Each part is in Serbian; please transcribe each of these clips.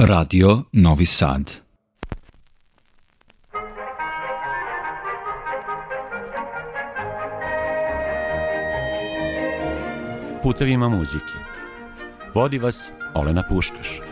Radio Novi Sad. Putevima muzike. Vodi vas Olena Puškaš.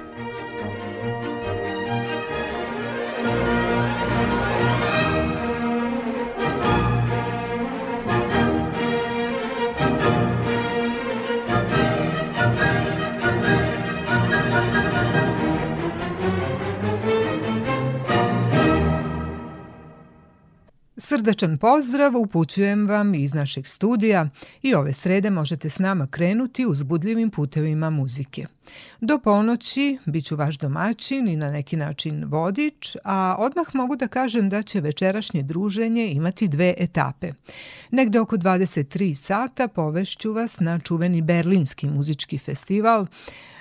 Srdačan pozdrav upućujem vam iz našeg studija i ove srede možete s nama krenuti uzbudljivim putevima muzike. Do ponoći bit ću vaš domaćin i na neki način vodič, a odmah mogu da kažem da će večerašnje druženje imati dve etape. Negde oko 23 sata povešću vas na čuveni Berlinski muzički festival,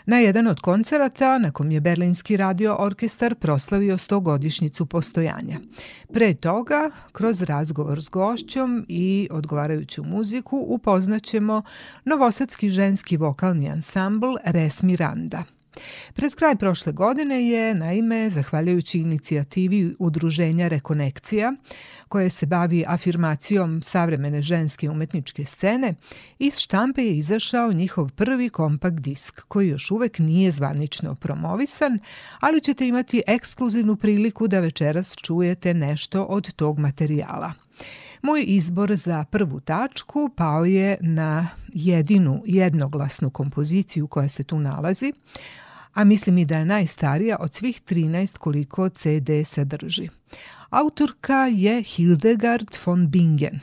na jedan od koncerata na kom je Berlinski radio orkestar proslavio 100 godišnjicu postojanja. Pre toga, kroz razgovor s gošćom i odgovarajuću muziku, upoznaćemo novosadski ženski vokalni ansambl Res Miranda – Pred kraj prošle godine je, naime, zahvaljujući inicijativi Udruženja Rekonekcija, koje se bavi afirmacijom savremene ženske umetničke scene, iz štampe je izašao njihov prvi kompakt disk, koji još uvek nije zvanično promovisan, ali ćete imati ekskluzivnu priliku da večeras čujete nešto od tog materijala. Moj izbor za prvu tačku pao je na jedinu jednoglasnu kompoziciju koja se tu nalazi, a mislim i da je najstarija od svih 13 koliko CD sadrži. Autorka je Hildegard von Bingen.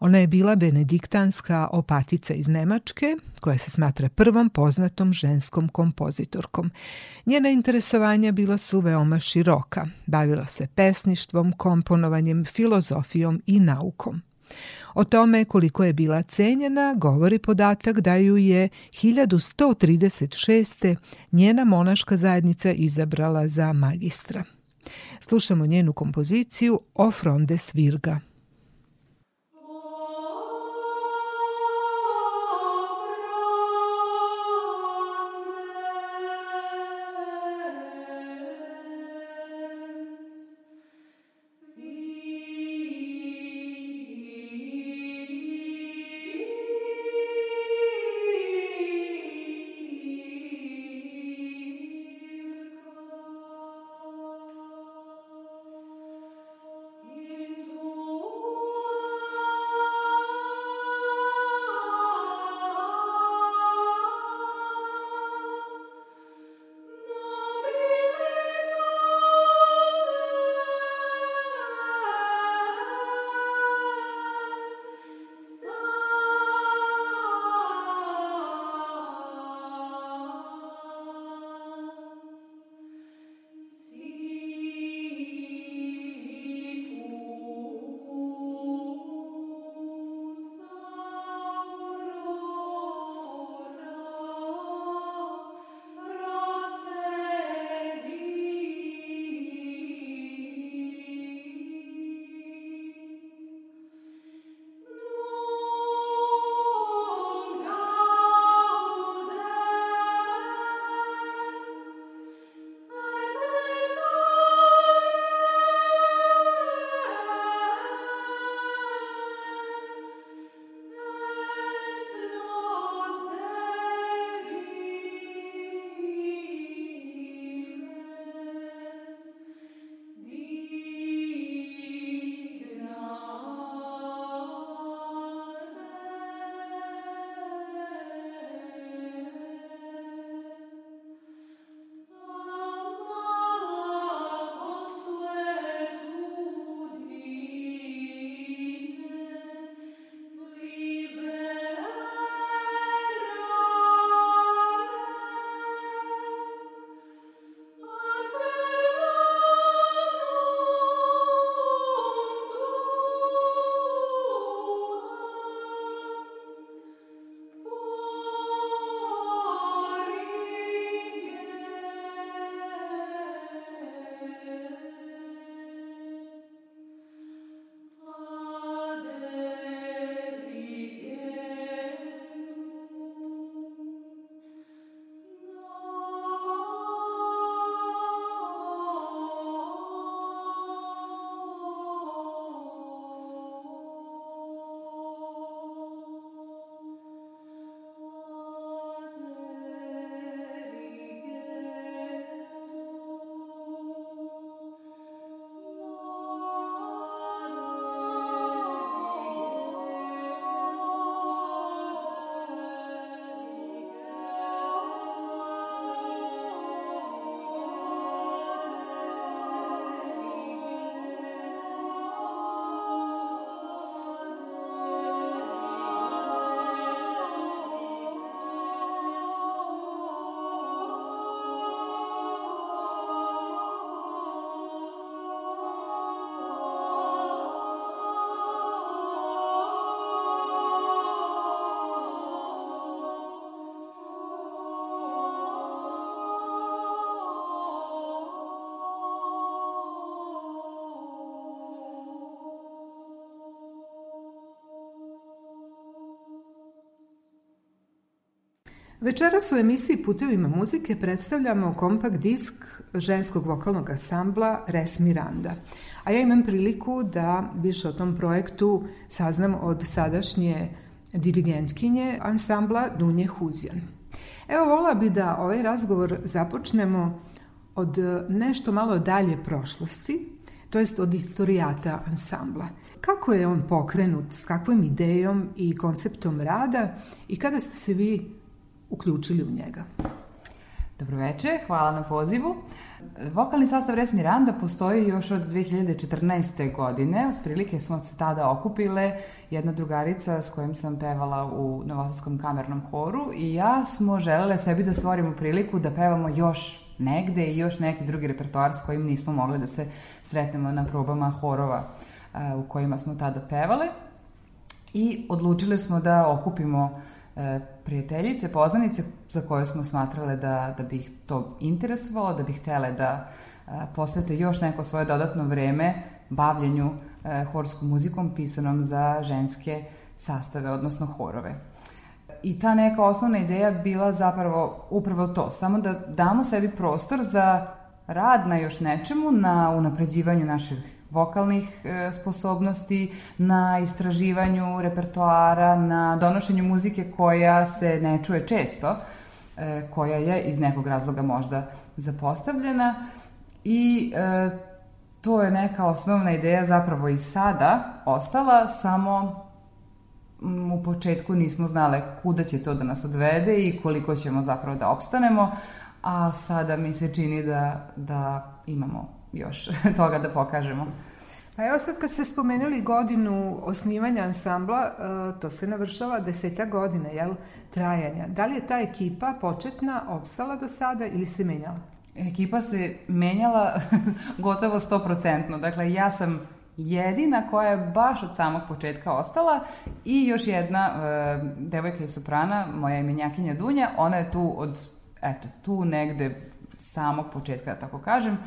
Ona je bila benediktanska opatica iz Nemačke, koja se smatra prvom poznatom ženskom kompozitorkom. Njena interesovanja bila su veoma široka. Bavila se pesništvom, komponovanjem, filozofijom i naukom. O tome koliko je bila cenjena govori podatak da ju je 1136. njena monaška zajednica izabrala za magistra. Slušamo njenu kompoziciju O fronde svirga. Večeras u emisiji Putevima muzike predstavljamo kompakt disk ženskog vokalnog ansambla Res Miranda. A ja imam priliku da više o tom projektu saznam od sadašnje dirigentkinje ansambla Dunje Huzjan. Evo, volila bi da ovaj razgovor započnemo od nešto malo dalje prošlosti, to jest od istorijata ansambla. Kako je on pokrenut, s kakvom idejom i konceptom rada i kada ste se vi uključili u njega? Dobroveče, hvala na pozivu. Vokalni sastav Res Miranda postoji još od 2014. godine. Otprilike smo se tada okupile jedna drugarica s kojim sam pevala u Novosadskom kamernom horu i ja smo želele sebi da stvorimo priliku da pevamo još negde i još neki drugi repertoar s kojim nismo mogli da se sretnemo na probama horova u kojima smo tada pevale. I odlučile smo da okupimo E, prijateljice, poznanice za koje smo smatrale da, da bi ih to interesovalo, da bi htele da e, posvete još neko svoje dodatno vreme bavljenju e, horskom muzikom pisanom za ženske sastave, odnosno horove. I ta neka osnovna ideja bila zapravo upravo to, samo da damo sebi prostor za rad na još nečemu, na unapređivanju naših vokalnih e, sposobnosti, na istraživanju repertoara, na donošenju muzike koja se ne čuje često, e, koja je iz nekog razloga možda zapostavljena. I e, to je neka osnovna ideja zapravo i sada ostala, samo u početku nismo znale kuda će to da nas odvede i koliko ćemo zapravo da opstanemo, a sada mi se čini da, da imamo još toga da pokažemo. Pa evo sad kad ste spomenuli godinu osnivanja ansambla, e, to se navršava deseta godina, jel, trajanja. Da li je ta ekipa početna opstala do sada ili se menjala? Ekipa se menjala gotovo 100%. Dakle, ja sam jedina koja je baš od samog početka ostala i još jedna e, devojka iz Soprana, moja imenjakinja Dunja, ona je tu od, eto, tu negde samog početka, da tako kažem.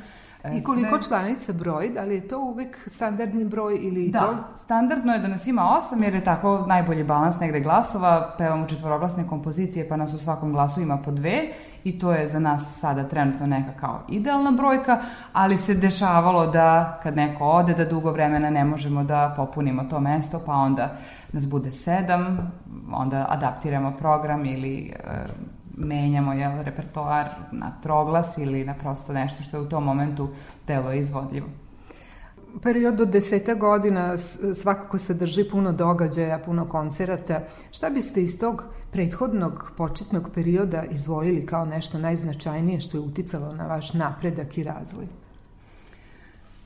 I koliko sve... članica broj? Da li je to uvek standardni broj ili da, to? Da, standardno je da nas ima osam jer je tako najbolji balans negde glasova. Pevamo četvoroglasne kompozicije pa nas u svakom glasu ima po dve i to je za nas sada trenutno neka kao idealna brojka, ali se dešavalo da kad neko ode da dugo vremena ne možemo da popunimo to mesto pa onda nas bude sedam, onda adaptiramo program ili e, menjamo jel, repertoar na troglas ili na prosto nešto što je u tom momentu delo izvodljivo. Period od deseta godina svakako sadrži puno događaja, puno koncerata. Šta biste iz tog prethodnog početnog perioda izvojili kao nešto najznačajnije što je uticalo na vaš napredak i razvoj?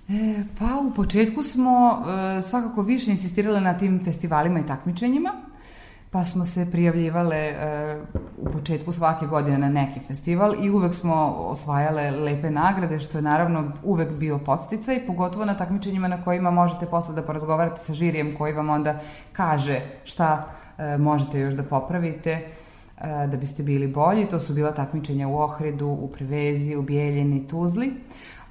E, pa u početku smo e, svakako više insistirali na tim festivalima i takmičenjima pa smo se prijavljivale uh, u početku svake godine na neki festival i uvek smo osvajale lepe nagrade, što je naravno uvek bio podsticaj, pogotovo na takmičenjima na kojima možete posle da porazgovarate sa žirijem koji vam onda kaže šta uh, možete još da popravite uh, da biste bili bolji. To su bila takmičenja u Ohridu, u Prevezi, u Bijeljini, Tuzli.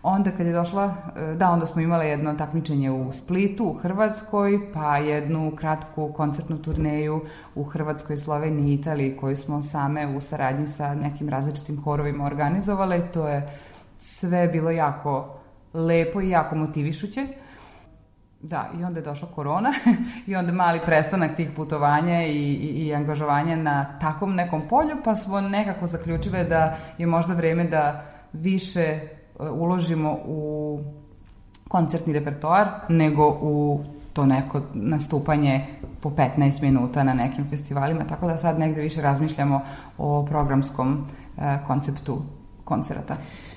Onda kad je došla, e, da, onda smo imali jedno takmičenje u Splitu, u Hrvatskoj, pa jednu kratku koncertnu turneju u Hrvatskoj, Sloveniji i Italiji koju smo same u saradnji sa nekim različitim horovima organizovale. To je sve bilo jako lepo i jako motivišuće. Da, i onda je došla korona i onda mali prestanak tih putovanja i, i, i angažovanja na takvom nekom polju, pa smo nekako zaključile da je možda vreme da više uložimo u koncertni repertoar, nego u to neko nastupanje po 15 minuta na nekim festivalima, tako da sad negde više razmišljamo o programskom e, konceptu koncerata.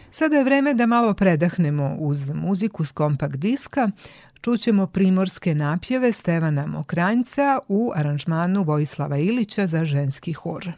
Sada je vreme da malo predahnemo uz muziku s kompakt diska. Čućemo primorske napjeve Stevana Mokranjca u aranžmanu Vojislava Ilića za ženski hor.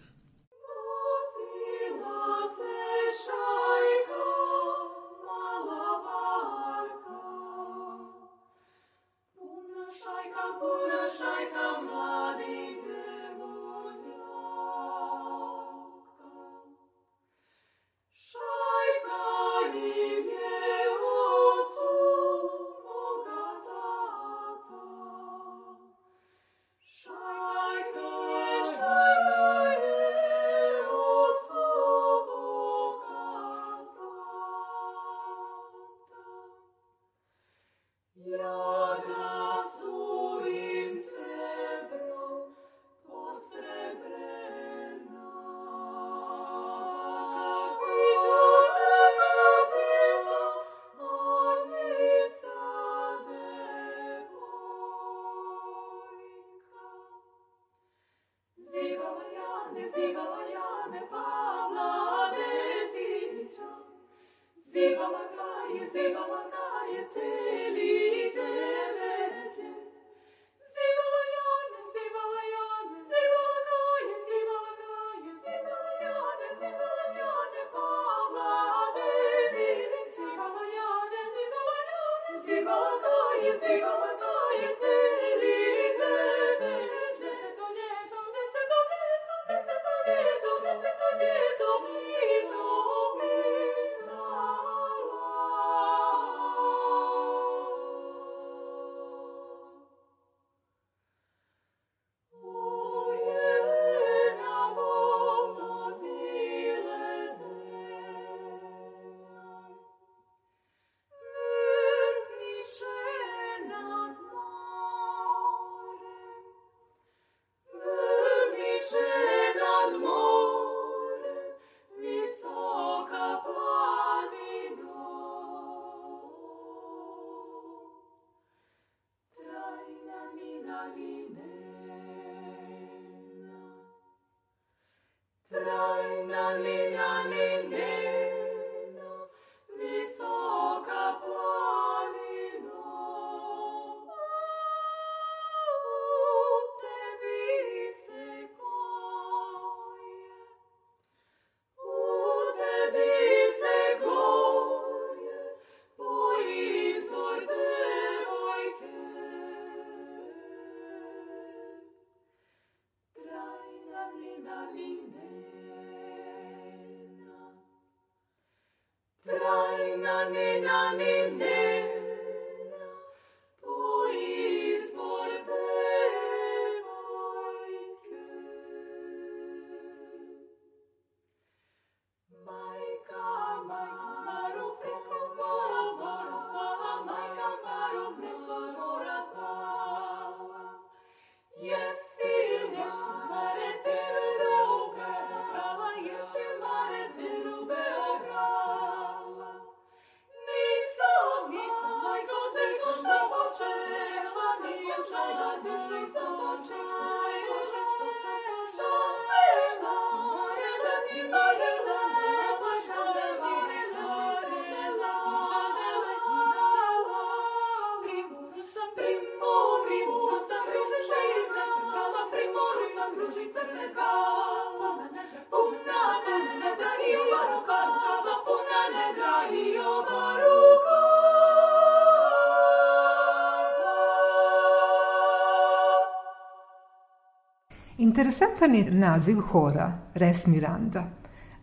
Interesantan je naziv hora, Res Miranda.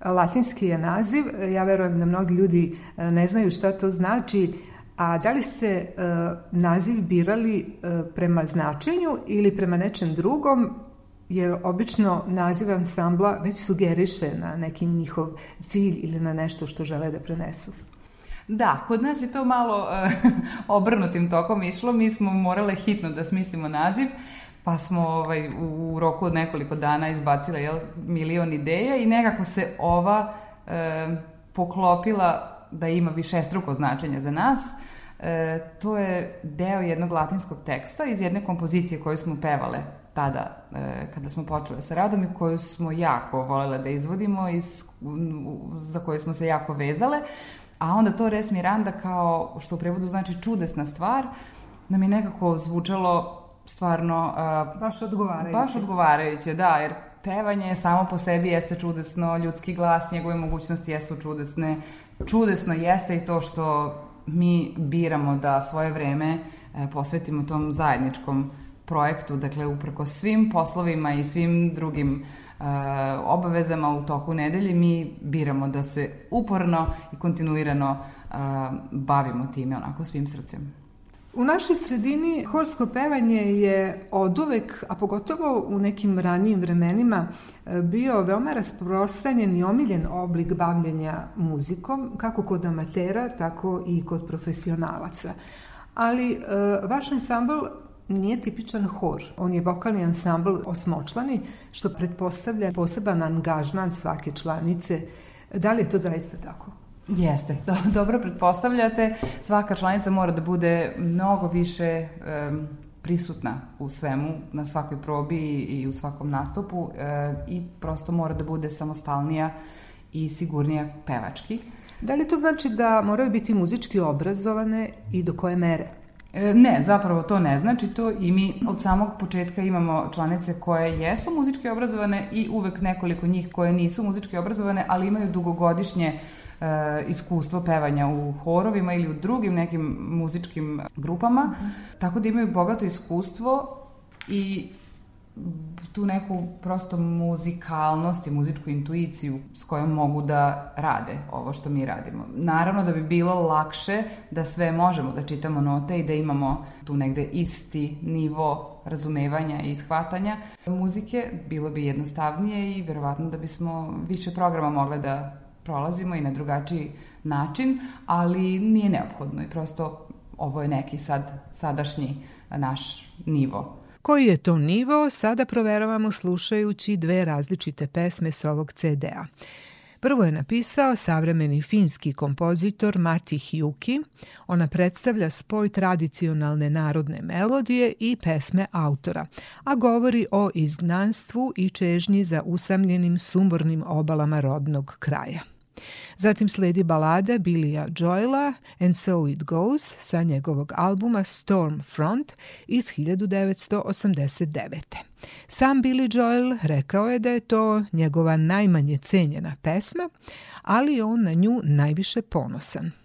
Latinski je naziv, ja verujem da mnogi ljudi e, ne znaju šta to znači, a da li ste e, naziv birali e, prema značenju ili prema nečem drugom, jer obično naziv ansambla već sugeriše na neki njihov cilj ili na nešto što žele da prenesu. Da, kod nas je to malo obrnutim tokom išlo. Mi smo morale hitno da smislimo naziv, pa smo ovaj, u, u roku od nekoliko dana izbacile jel, milion ideja i nekako se ova uh, poklopila da ima višestruko značenje za nas. E, to je deo jednog latinskog teksta iz jedne kompozicije koju smo pevale tada e, kada smo počele sa radom i koju smo jako volele da izvodimo i za koju smo se jako vezale. A onda to Res Miranda kao, što u prevodu znači čudesna stvar, nam je nekako zvučalo stvarno... Uh, baš odgovarajuće. Baš odgovarajuće, da, jer pevanje samo po sebi jeste čudesno, ljudski glas, njegove mogućnosti jesu čudesne. Čudesno jeste i to što mi biramo da svoje vreme e, posvetimo tom zajedničkom projektu, dakle uprko svim poslovima i svim drugim e, obavezama u toku nedelje, mi biramo da se uporno i kontinuirano e, bavimo time onako svim srcem. U našoj sredini horsko pevanje je od uvek, a pogotovo u nekim ranijim vremenima, bio veoma rasprostranjen i omiljen oblik bavljenja muzikom, kako kod amatera, tako i kod profesionalaca. Ali vaš ansambl nije tipičan hor. On je vokalni ansambl osmočlani, što pretpostavlja poseban angažman svake članice. Da li je to zaista tako? Jeste, do, dobro pretpostavljate. Svaka članica mora da bude mnogo više um, prisutna u svemu, na svakoj probi i u svakom nastupu um, i prosto mora da bude samostalnija i sigurnija pevački. Da li to znači da moraju biti muzički obrazovane i do koje mere? E, Ne, zapravo to ne znači to i mi od samog početka imamo članice koje jesu muzički obrazovane i uvek nekoliko njih koje nisu muzički obrazovane, ali imaju dugogodišnje e, iskustvo pevanja u horovima ili u drugim nekim muzičkim grupama, tako da imaju bogato iskustvo i tu neku prosto muzikalnost i muzičku intuiciju s kojom mogu da rade ovo što mi radimo. Naravno da bi bilo lakše da sve možemo da čitamo note i da imamo tu negde isti nivo razumevanja i shvatanja muzike, bilo bi jednostavnije i verovatno da bismo više programa mogle da prolazimo i na drugačiji način, ali nije neophodno i prosto ovo je neki sad sadašnji naš nivo Koji je to nivo, sada proveravamo slušajući dve različite pesme s ovog CD-a. Prvo je napisao savremeni finski kompozitor Mati Hyuki. Ona predstavlja spoj tradicionalne narodne melodije i pesme autora, a govori o izgnanstvu i čežnji za usamljenim sumornim obalama rodnog kraja. Zatim sledi balada Billya Joela And So It Goes sa njegovog albuma Stormfront iz 1989. Sam Billy Joel rekao je da je to njegova najmanje cenjena pesma, ali on na nju najviše ponosan.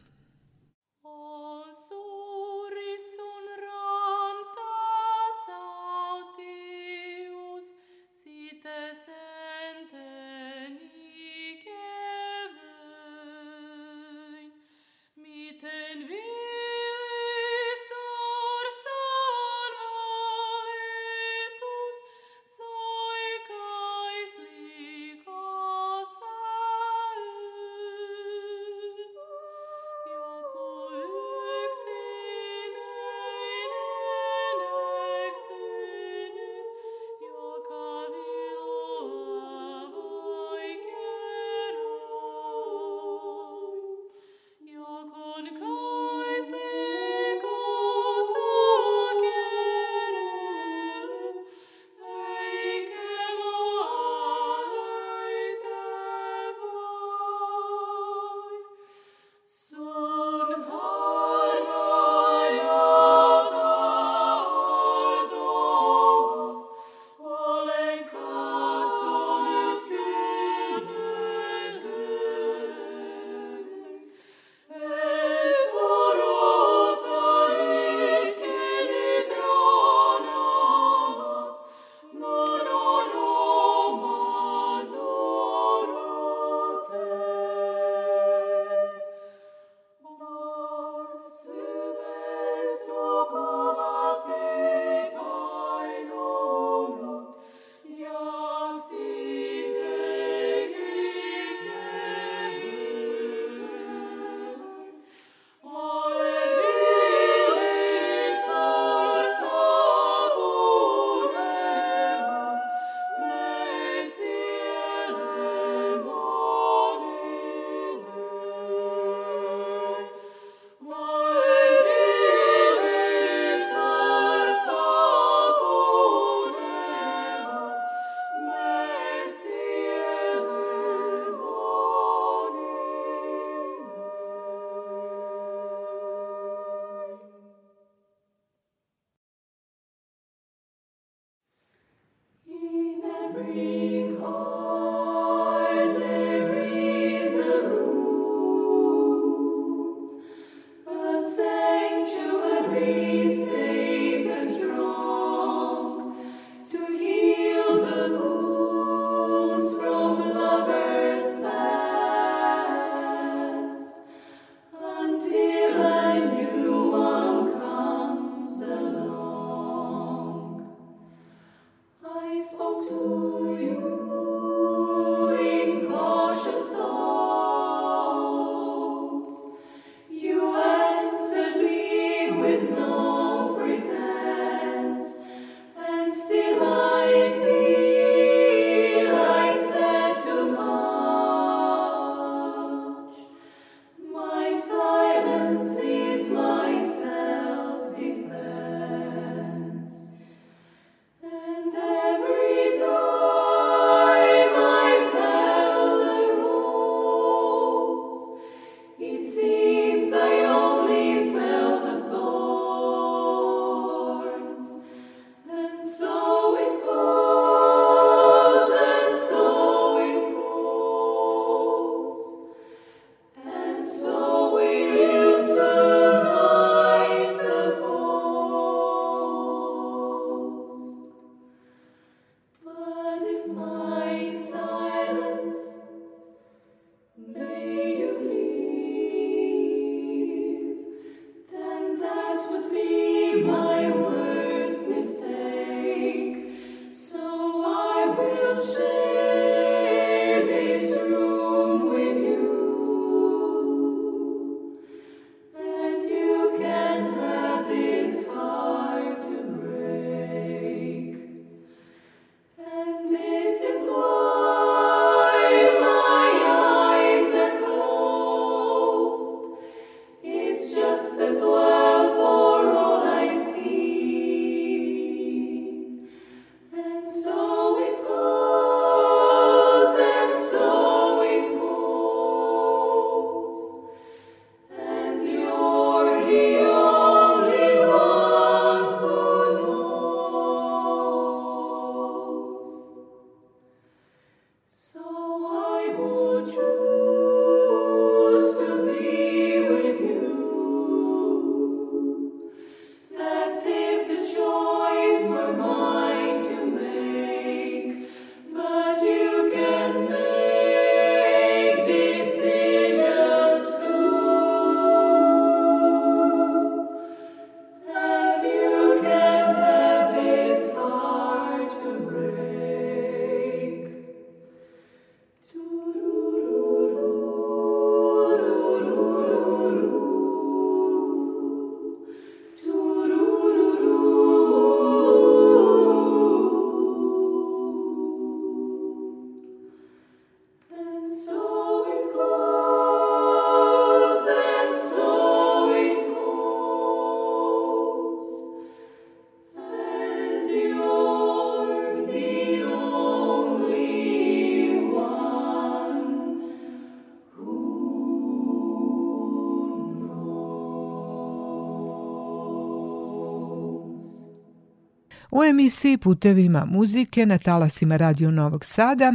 U emisiji Putevima muzike na talasima Radio Novog Sada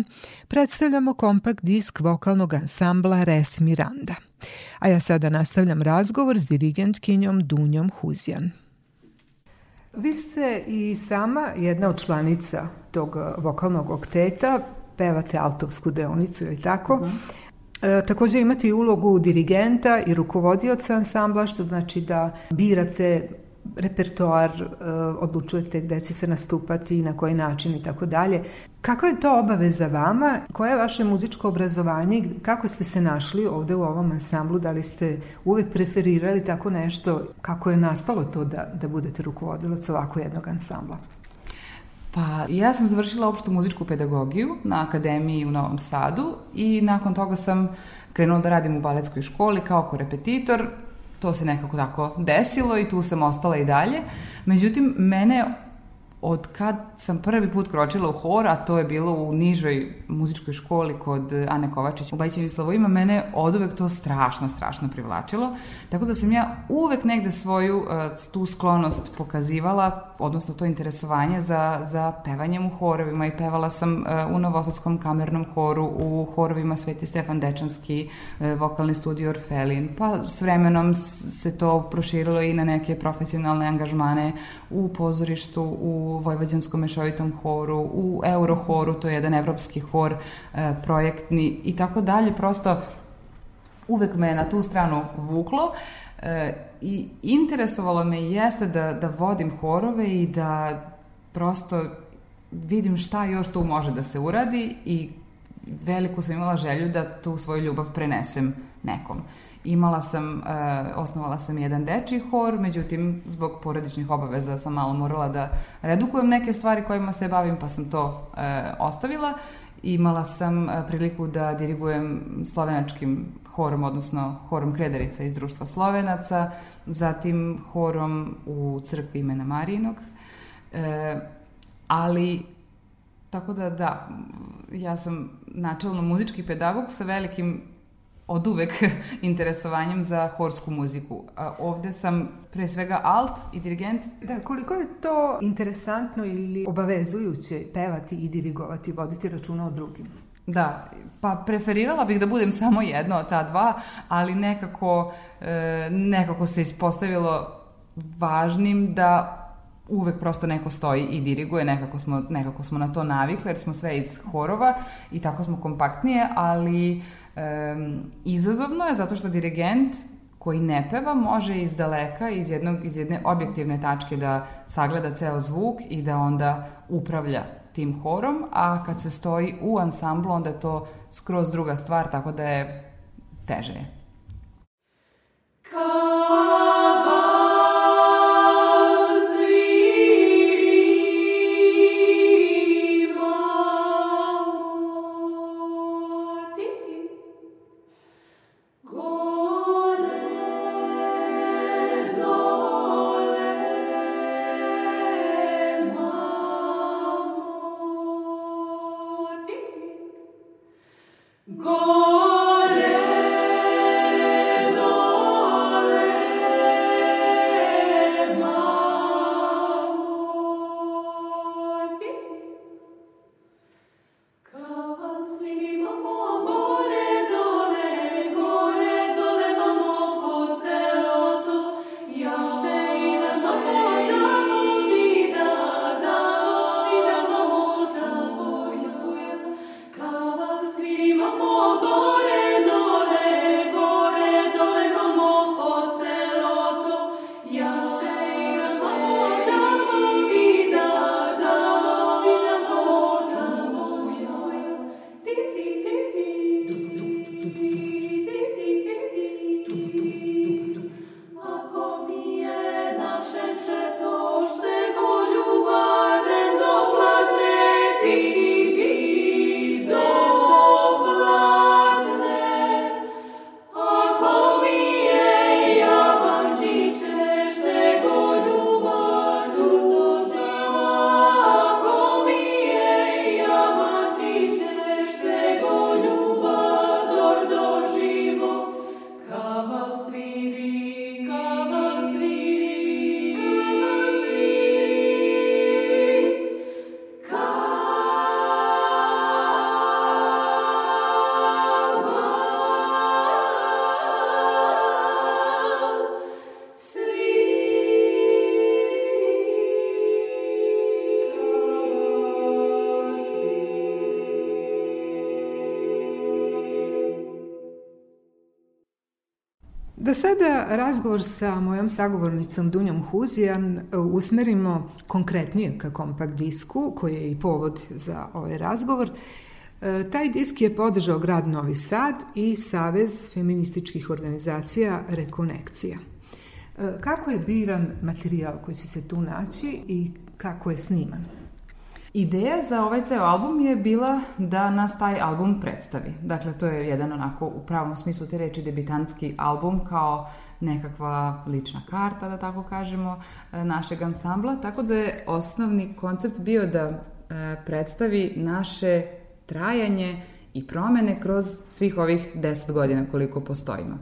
predstavljamo kompakt disk vokalnog ansambla Res Miranda. A ja sada nastavljam razgovor s dirigentkinjom Dunjom Huzjan. Vi ste i sama jedna od članica tog vokalnog okteta, pevate altovsku deonicu, ili tako? Mm. E, takođe imate i ulogu dirigenta i rukovodioca ansambla, što znači da birate repertoar, e, odlučujete gde će se nastupati i na koji način i tako dalje. Kakva je to obaveza vama? Koje je vaše muzičko obrazovanje? Kako ste se našli ovde u ovom ansamblu? Da li ste uvek preferirali tako nešto? Kako je nastalo to da, da budete rukovodilac ovako jednog ansambla? Pa ja sam završila opštu muzičku pedagogiju na akademiji u Novom Sadu i nakon toga sam krenula da radim u baletskoj školi kao korepetitor to se nekako tako desilo i tu sam ostala i dalje. Međutim, mene od kad sam prvi put kročila u hor, a to je bilo u nižoj muzičkoj školi kod Ane Kovačić u Bajićevim Slavojima, mene od uvek to strašno, strašno privlačilo. Tako da sam ja uvek negde svoju uh, tu sklonost pokazivala, odnosno to interesovanje za, za pevanjem u horovima i pevala sam uh, u Novosadskom kamernom horu, u horovima Sveti Stefan Dečanski, uh, vokalni studio Orfelin, pa s vremenom se to proširilo i na neke profesionalne angažmane u pozorištu, u Vojvođanskom mešovitom horu, u Eurohoru, to je jedan evropski hor e, projektni i tako dalje. Prosto uvek me na tu stranu vuklo e, i interesovalo me jeste da, da vodim horove i da prosto vidim šta još tu može da se uradi i veliku sam imala želju da tu svoju ljubav prenesem nekom. Imala sam, uh, osnovala sam jedan dečji hor, međutim, zbog porodičnih obaveza sam malo morala da redukujem neke stvari kojima se bavim, pa sam to uh, ostavila. Imala sam uh, priliku da dirigujem slovenačkim horom, odnosno horom Krederica iz Društva Slovenaca, zatim horom u crkvi imena Marijinog. E, ali Tako da, da, ja sam načelno muzički pedagog sa velikim od uvek interesovanjem za horsku muziku. A ovde sam pre svega alt i dirigent. Da, koliko je to interesantno ili obavezujuće pevati i dirigovati, voditi računa o drugim? Da, pa preferirala bih da budem samo jedno od ta dva, ali nekako, e, nekako se ispostavilo važnim da uvek prosto neko stoji i diriguje, nekako smo, nekako smo na to navikli, jer smo sve iz horova i tako smo kompaktnije, ali um, izazovno je zato što dirigent koji ne peva može iz daleka, iz, jednog, iz jedne objektivne tačke da sagleda ceo zvuk i da onda upravlja tim horom, a kad se stoji u ansamblu onda je to skroz druga stvar, tako da je teže. Kava razgovor sa mojom sagovornicom Dunjom Huzijan e, usmerimo konkretnije ka kompakt disku, koji je i povod za ovaj razgovor. E, Taj disk je podržao grad Novi Sad i Savez feminističkih organizacija Rekonekcija. E, Kako je biran materijal koji će se tu naći i kako je sniman? Ideja za ovaj ceo album je bila da nas taj album predstavi. Dakle, to je jedan onako u pravom smislu te reči debitantski album kao nekakva lična karta, da tako kažemo, e, našeg ansambla. Tako da je osnovni koncept bio da e, predstavi naše trajanje i promene kroz svih ovih deset godina koliko postojimo.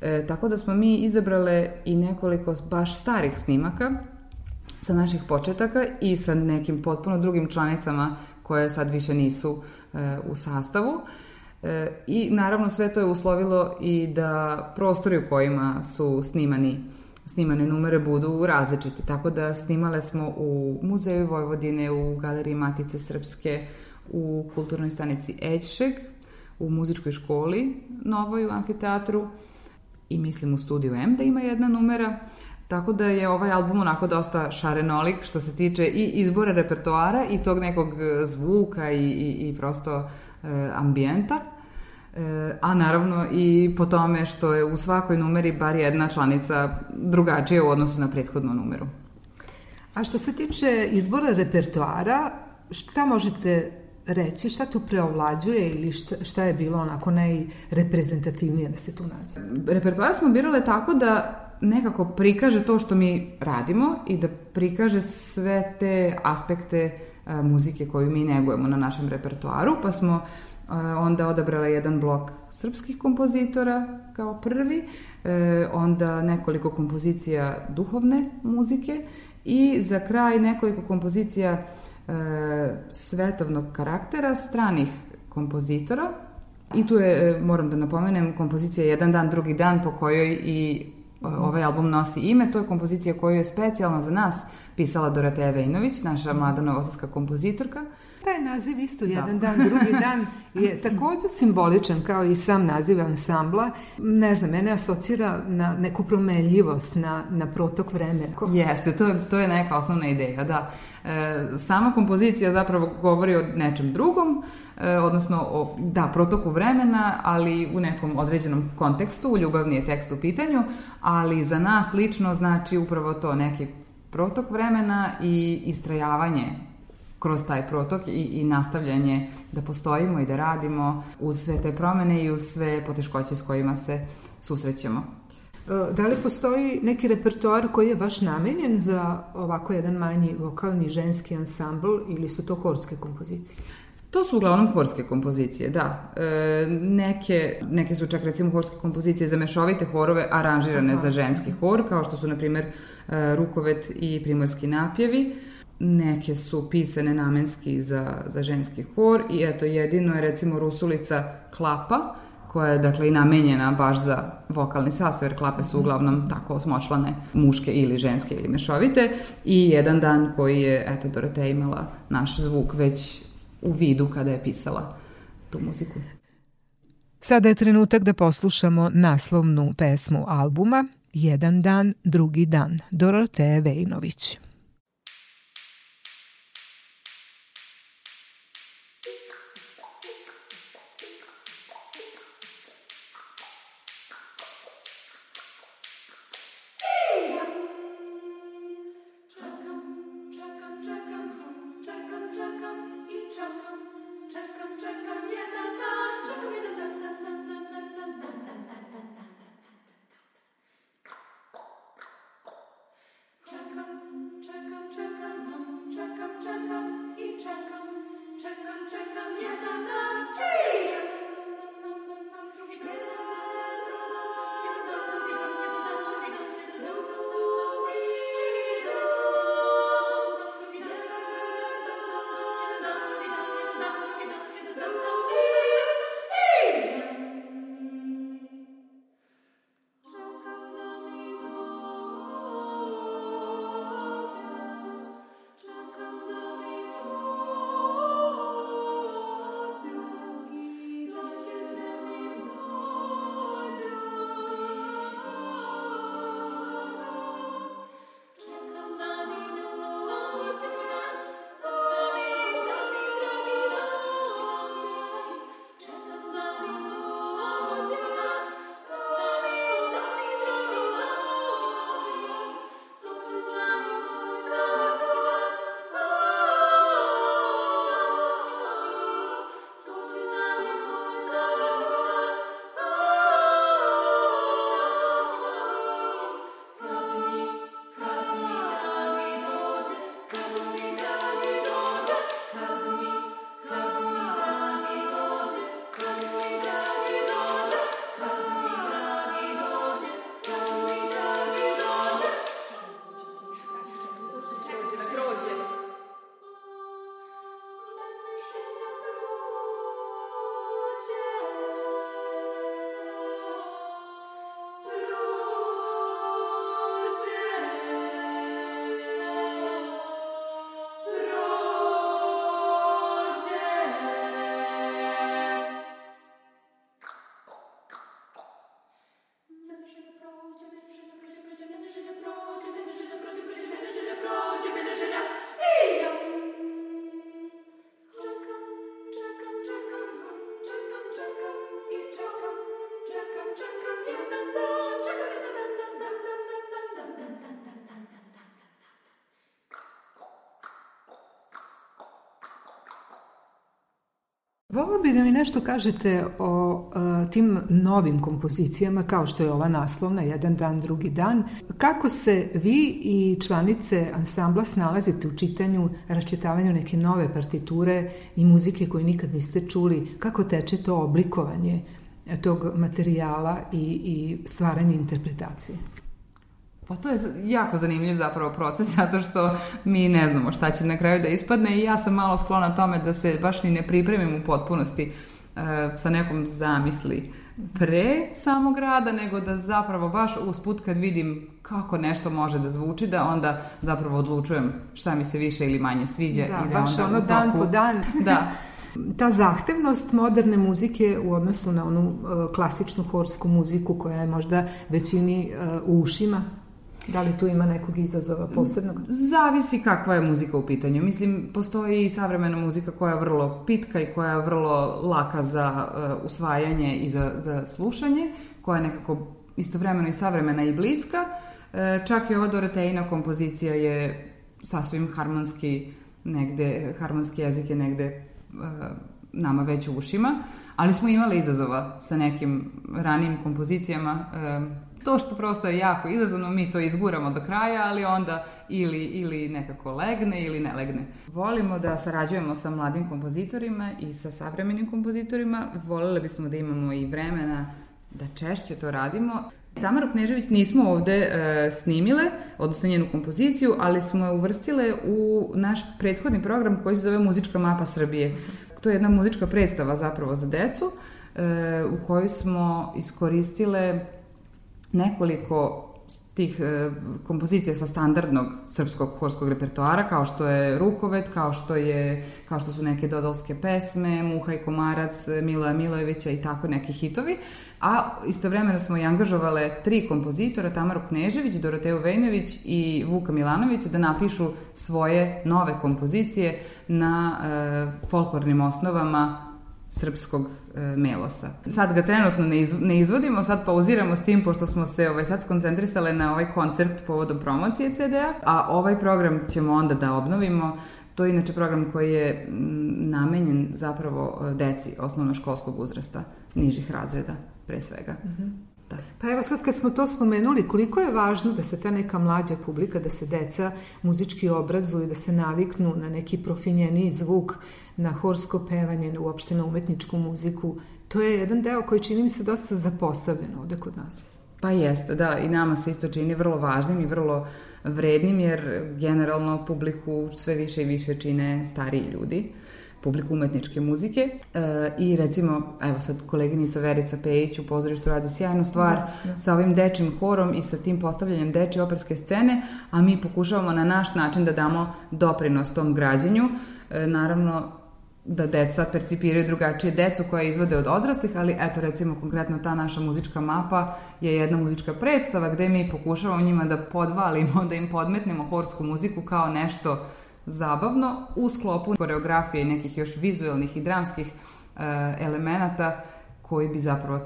E, tako da smo mi izabrale i nekoliko baš starih snimaka sa naših početaka i sa nekim potpuno drugim članicama koje sad više nisu e, u sastavu. E, I naravno sve to je uslovilo i da prostori u kojima su snimani snimane numere budu različiti. Tako da snimale smo u Muzeju Vojvodine, u Galeriji Matice Srpske, u kulturnoj stanici Ećšeg, u muzičkoj školi Novoj u amfiteatru i mislim u studiju M da ima jedna numera. Tako da je ovaj album onako dosta šarenolik što se tiče i izbora repertoara i tog nekog e, zvuka i, i, i prosto e, ambijenta. E, a naravno i po tome što je u svakoj numeri bar jedna članica drugačija u odnosu na prethodnu numeru. A što se tiče izbora repertoara, šta možete reći, šta tu preovlađuje ili šta, šta je bilo onako najreprezentativnije da se tu nađe? Repertoar smo birale tako da nekako prikaže to što mi radimo i da prikaže sve te aspekte a, muzike koju mi negujemo na našem repertoaru, pa smo a, onda odabrala jedan blok srpskih kompozitora kao prvi, e, onda nekoliko kompozicija duhovne muzike i za kraj nekoliko kompozicija e, svetovnog karaktera stranih kompozitora. I tu je, e, moram da napomenem, kompozicija Jedan dan, drugi dan po kojoj i ovaj album nosi ime, to je kompozicija koju je specijalno za nas pisala Doroteja Vejnović, naša mlada novosadska kompozitorka. Taj naziv isto jedan dan, drugi dan je takođe simboličan kao i sam naziv ansambla. Ne znam, mene asocira na neku promenljivost, na, na protok vremena. Jeste, to je, to je neka osnovna ideja, da. E, sama kompozicija zapravo govori o nečem drugom, e, odnosno o, da, protoku vremena, ali u nekom određenom kontekstu, ljubavni je tekst u pitanju, ali za nas lično znači upravo to neki protok vremena i istrajavanje kroz taj protok i, i nastavljanje da postojimo i da radimo uz sve te promene i uz sve poteškoće s kojima se susrećemo. E, Da li postoji neki repertoar koji je baš namenjen za ovako jedan manji vokalni ženski ansambl ili su to horske kompozicije? To su uglavnom horske kompozicije, da. E, neke, neke su čak recimo horske kompozicije za mešovite horove aranžirane Aha. za ženski hor, kao što su na primer e, Rukovet i Primorski napjevi. Neke su pisane namenski za, za ženski hor i eto jedino je recimo Rusulica Klapa, koja je dakle i namenjena baš za vokalni sastav, jer klape su uglavnom tako osmočlane muške ili ženske ili mešovite i jedan dan koji je, eto, Doroteja imala naš zvuk već u vidu kada je pisala tu muziku. Sada je trenutak da poslušamo naslovnu pesmu albuma Jedan dan, drugi dan, Doroteje Vejnović. Nešto kažete o e, tim novim kompozicijama kao što je ova naslovna, jedan dan, drugi dan. Kako se vi i članice ansambla snalazite u čitanju, raščitavanju neke nove partiture i muzike koju nikad niste čuli? Kako teče to oblikovanje tog materijala i, i stvaranje interpretacije? Pa to je jako zanimljiv zapravo proces, zato što mi ne znamo šta će na kraju da ispadne i ja sam malo sklona tome da se baš ni ne pripremim u potpunosti uh, sa nekom zamisli pre samog rada, nego da zapravo baš usput kad vidim kako nešto može da zvuči, da onda zapravo odlučujem šta mi se više ili manje sviđa. Da, i da baš onda ono dan po dan. Da, Ta zahtevnost moderne muzike u odnosu na onu e, klasičnu horsku muziku koja je možda većini e, u ušima, da li tu ima nekog izazova posebnog? Zavisi kakva je muzika u pitanju. Mislim, postoji i savremena muzika koja je vrlo pitka i koja je vrlo laka za uh, usvajanje i za, za slušanje, koja je nekako istovremeno i savremena i bliska. Uh, čak i ova Doroteina kompozicija je sasvim harmonski negde, harmonski jezik je negde uh, nama već u ušima, ali smo imali izazova sa nekim ranijim kompozicijama um, to što prosto je jako izazovno, mi to izguramo do kraja, ali onda ili, ili nekako legne ili ne legne. Volimo da sarađujemo sa mladim kompozitorima i sa savremenim kompozitorima. Volele bismo da imamo i vremena da češće to radimo. Tamaru Knežević nismo ovde e, snimile, odnosno njenu kompoziciju, ali smo je uvrstile u naš prethodni program koji se zove Muzička mapa Srbije. To je jedna muzička predstava zapravo za decu, e, u kojoj smo iskoristile nekoliko tih e, kompozicija sa standardnog srpskog horskog repertoara, kao što je Rukovet, kao što, je, kao što su neke dodalske pesme, Muha i Komarac, Miloja Milojevića i tako neki hitovi, a istovremeno smo i angažovale tri kompozitora, Tamaru Knežević, Doroteju Vejnović i Vuka Milanović, da napišu svoje nove kompozicije na e, folklornim osnovama srpskog e, melosa. Sad ga trenutno ne, iz, ne izvodimo, sad pauziramo s tim pošto smo se ovaj, sad skoncentrisale na ovaj koncert povodom promocije CD-a, a ovaj program ćemo onda da obnovimo. To je inače program koji je m, namenjen zapravo e, deci osnovnoškolskog uzrasta, nižih razreda pre svega. Da. Pa evo sad kad smo to spomenuli, koliko je važno da se ta neka mlađa publika, da se deca muzički obrazuju, da se naviknu na neki profinjeniji zvuk, na horsko pevanje, uopšte na umetničku muziku. To je jedan deo koji čini mi se dosta zapostavljen ovde kod nas. Pa jeste, da, i nama se isto čini vrlo važnim i vrlo vrednim, jer generalno publiku sve više i više čine stariji ljudi publiku umetničke muzike e, i recimo, evo sad koleginica Verica Pejić u pozorištu radi sjajnu stvar Da, da. sa ovim dečim horom i sa tim postavljanjem dečje operske scene, a mi pokušavamo na naš način da damo doprinos tom građenju. E, naravno, da deca percipiraju drugačije decu koje izvode od odraslih, ali eto recimo konkretno ta naša muzička mapa je jedna muzička predstava gde mi pokušavamo njima da podvalimo, da im podmetnemo horsku muziku kao nešto zabavno u sklopu koreografije i nekih još vizuelnih i dramskih e, elemenata koji bi zapravo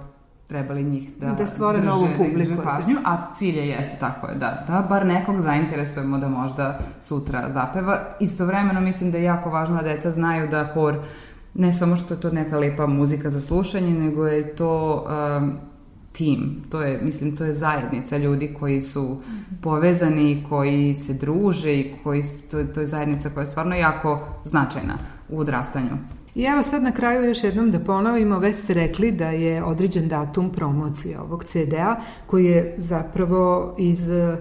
trebali njih da, Da stvore drže- novu da publiku. pažnju, a cilj je jeste tako je, da, da bar nekog zainteresujemo da možda sutra zapeva. Istovremeno mislim da je jako važno da deca znaju da hor ne samo što je to neka lepa muzika za slušanje, nego je to um, tim, to je, mislim, to je zajednica ljudi koji su povezani, koji se druže i koji, to, to je zajednica koja je stvarno jako značajna u odrastanju. I evo sad na kraju još jednom da ponovimo, već ste rekli da je određen datum promocije ovog CD-a koji je zapravo iz eh,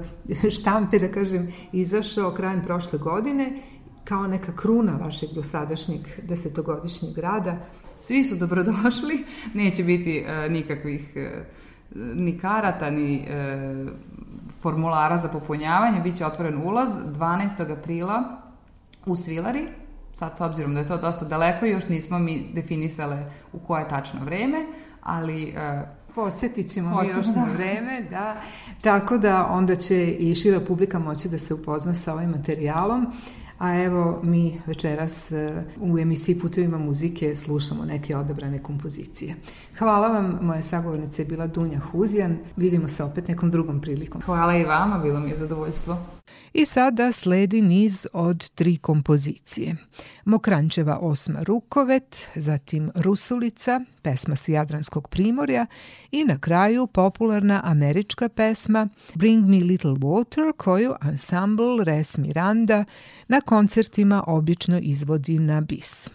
štampe, da kažem, izašao krajem prošle godine kao neka kruna vašeg dosadašnjeg desetogodišnjeg rada. Svi su dobrodošli, neće biti e, nikakvih e, ni karata, ni e, formulara za popunjavanje, bit će otvoren ulaz 12. aprila u Svilari, sad s obzirom da je to dosta daleko još nismo mi definisale u koje tačno vreme, ali e, Podsjetit ćemo mi još da. na vreme, da. Tako da onda će i šira publika moći da se upozna sa ovim materijalom. A evo mi večeras e, u emisiji Putevima muzike slušamo neke odabrane kompozicije. Hvala vam, moja sagovornica je bila Dunja Huzijan. Vidimo se opet nekom drugom prilikom. Hvala i vama, bilo mi je zadovoljstvo. I sada sledi niz od tri kompozicije. Mokrančeva osma rukovet, zatim Rusulica, pesma s Jadranskog primorja i na kraju popularna američka pesma Bring Me Little Water koju ansambl Res Miranda na koncertima obično izvodi na bis.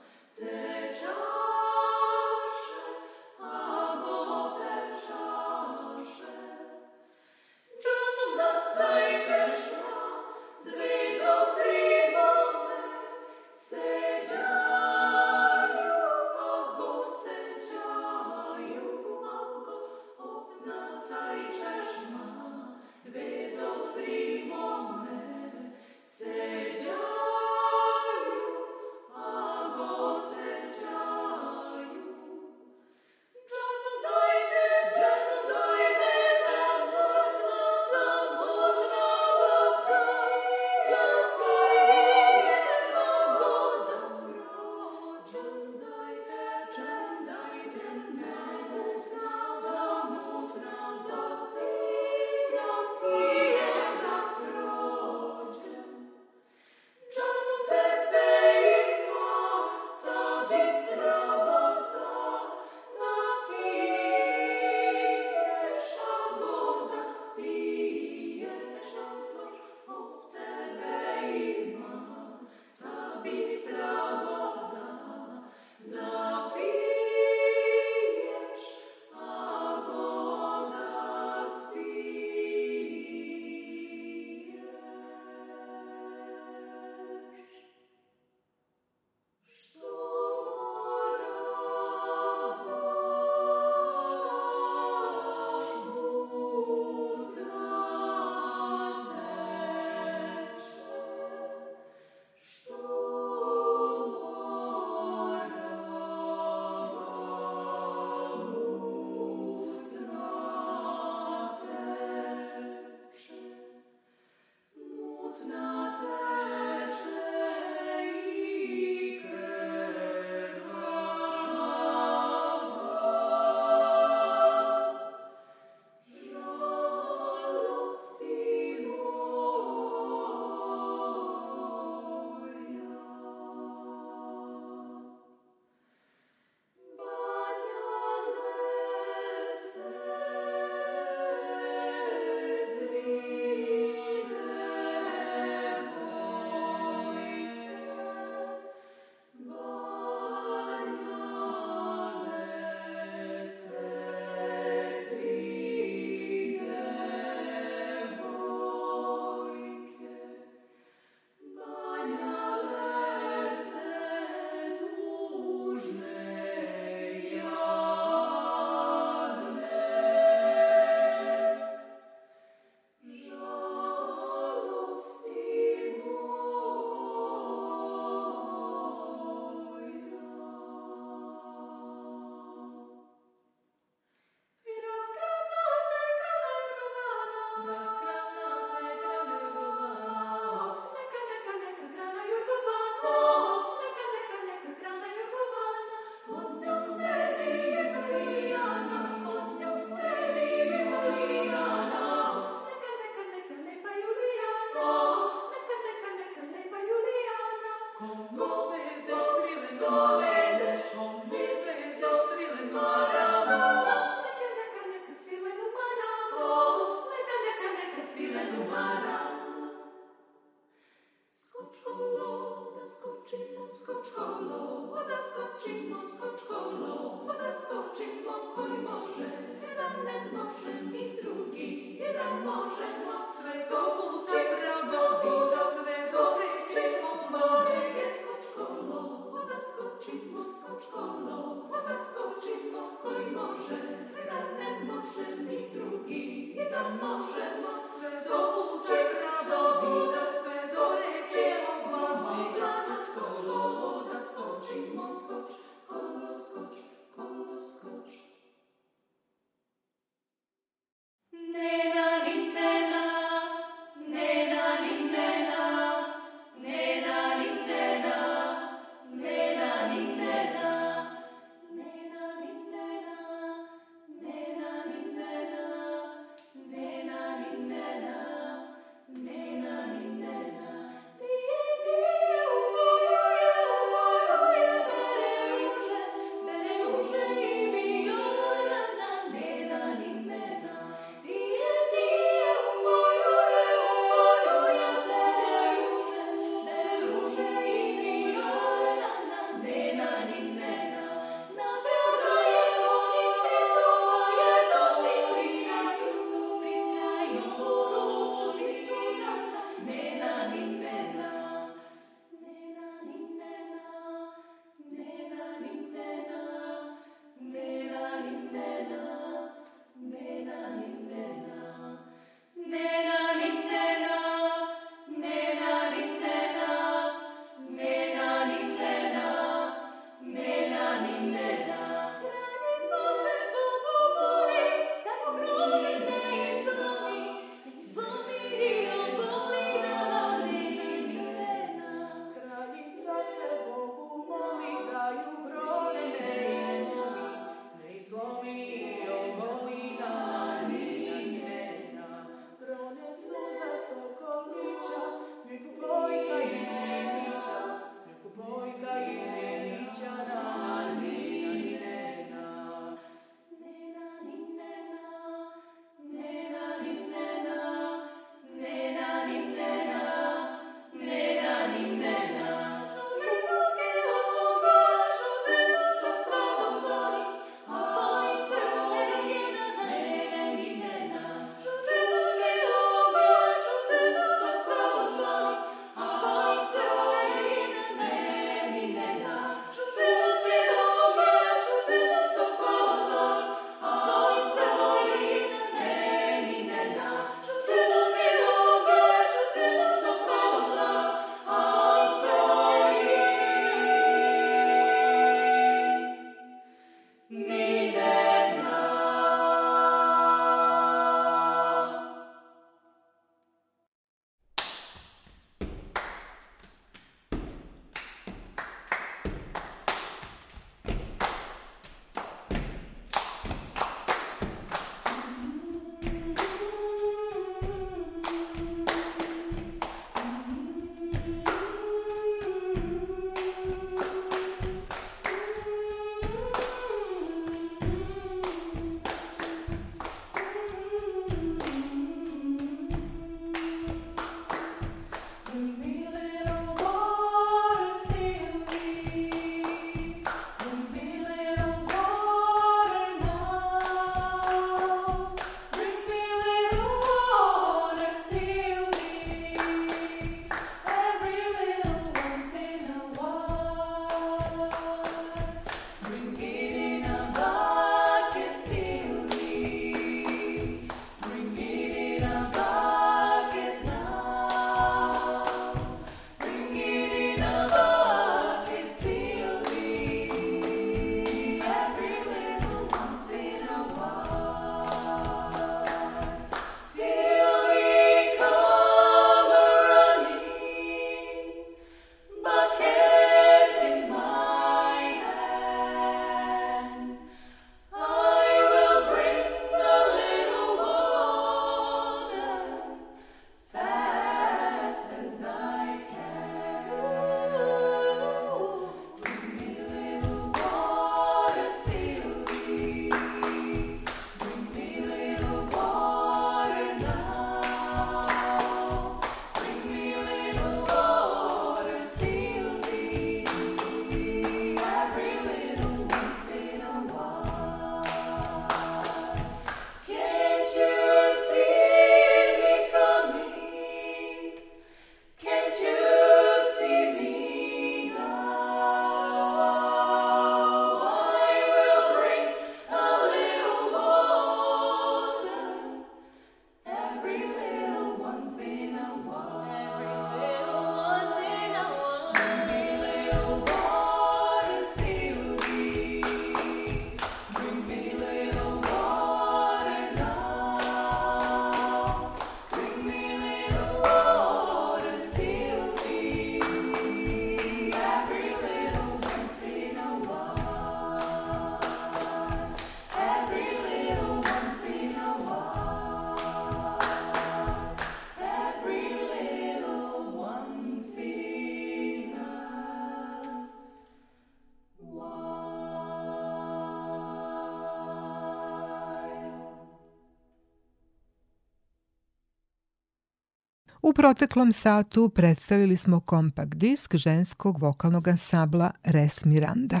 Proteklom satu predstavili smo kompakt disk ženskog vokalnog ansambla Res Miranda.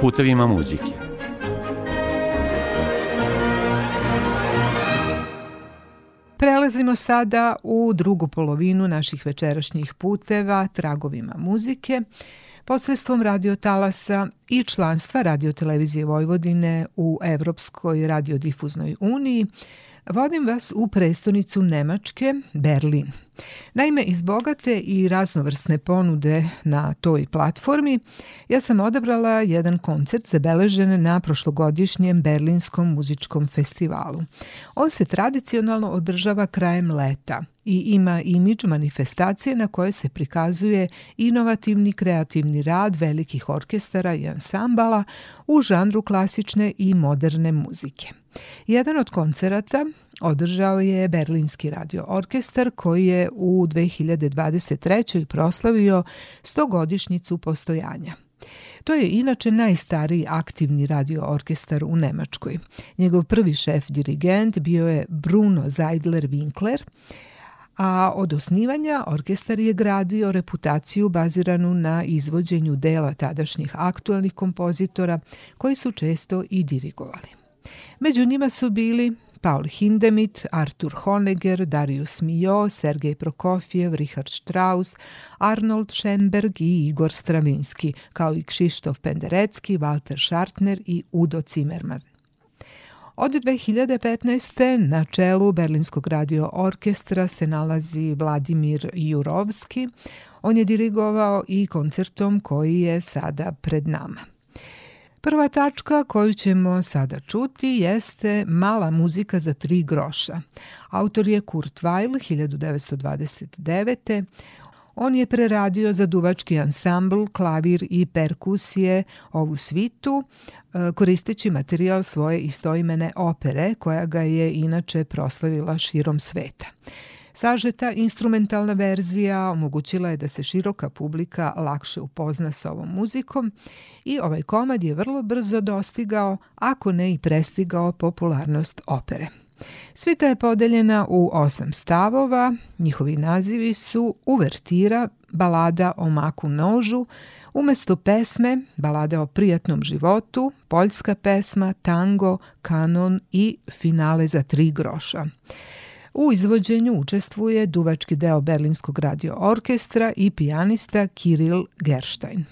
Putevima muzike. Prelazimo sada u drugu polovinu naših večerašnjih puteva tragovima muzike posredstvom radiotalasa i članstva radiotelevizije Vojvodine u Evropskoj radiodifuznoj uniji vodim vas u prestonicu Nemačke, Berlin. Naime, iz bogate i raznovrsne ponude na toj platformi, ja sam odabrala jedan koncert zabeležen na prošlogodišnjem Berlinskom muzičkom festivalu. On se tradicionalno održava krajem leta i ima imidž manifestacije na koje se prikazuje inovativni kreativni rad velikih orkestara i ansambala u žanru klasične i moderne muzike. Jedan od koncerata održao je Berlinski radio orkestar koji je u 2023. proslavio 100-godišnjicu postojanja. To je inače najstariji aktivni radio orkestar u Nemačkoj. Njegov prvi šef dirigent bio je Bruno Zeidler Winkler, a od osnivanja orkestar je gradio reputaciju baziranu na izvođenju dela tadašnjih aktualnih kompozitora koji su često i dirigovali. Među njima su bili Paul Hindemith, Artur Honegger, Darius Milhaud, Sergej Prokofjev, Richard Strauss, Arnold Schoenberg i Igor Stravinski, kao i Kšištof Penderecki, Walter Schartner i Udo Zimmermann. Od 2015. na čelu Berlinskog radio orkestra se nalazi Vladimir Jurovski. On je dirigovao i koncertom koji je sada pred nama. Prva tačka koju ćemo sada čuti jeste Mala muzika za tri groša. Autor je Kurt Weill 1929. On je preradio za duvački ansambl, klavir i perkusije ovu svitu, e, koristeći materijal svoje istoimene opere, koja ga je inače proslavila širom sveta. Sažeta instrumentalna verzija omogućila je da se široka publika lakše upozna s ovom muzikom i ovaj komad je vrlo brzo dostigao, ako ne i prestigao popularnost opere. Svita je podeljena u osam stavova, njihovi nazivi su Uvertira, balada o maku nožu, umesto pesme, balade o prijatnom životu, poljska pesma, tango, kanon i finale za tri groša. U izvođenju učestvuje duvački deo Berlinskog radio orkestra i pijanista Kiril Gerstein.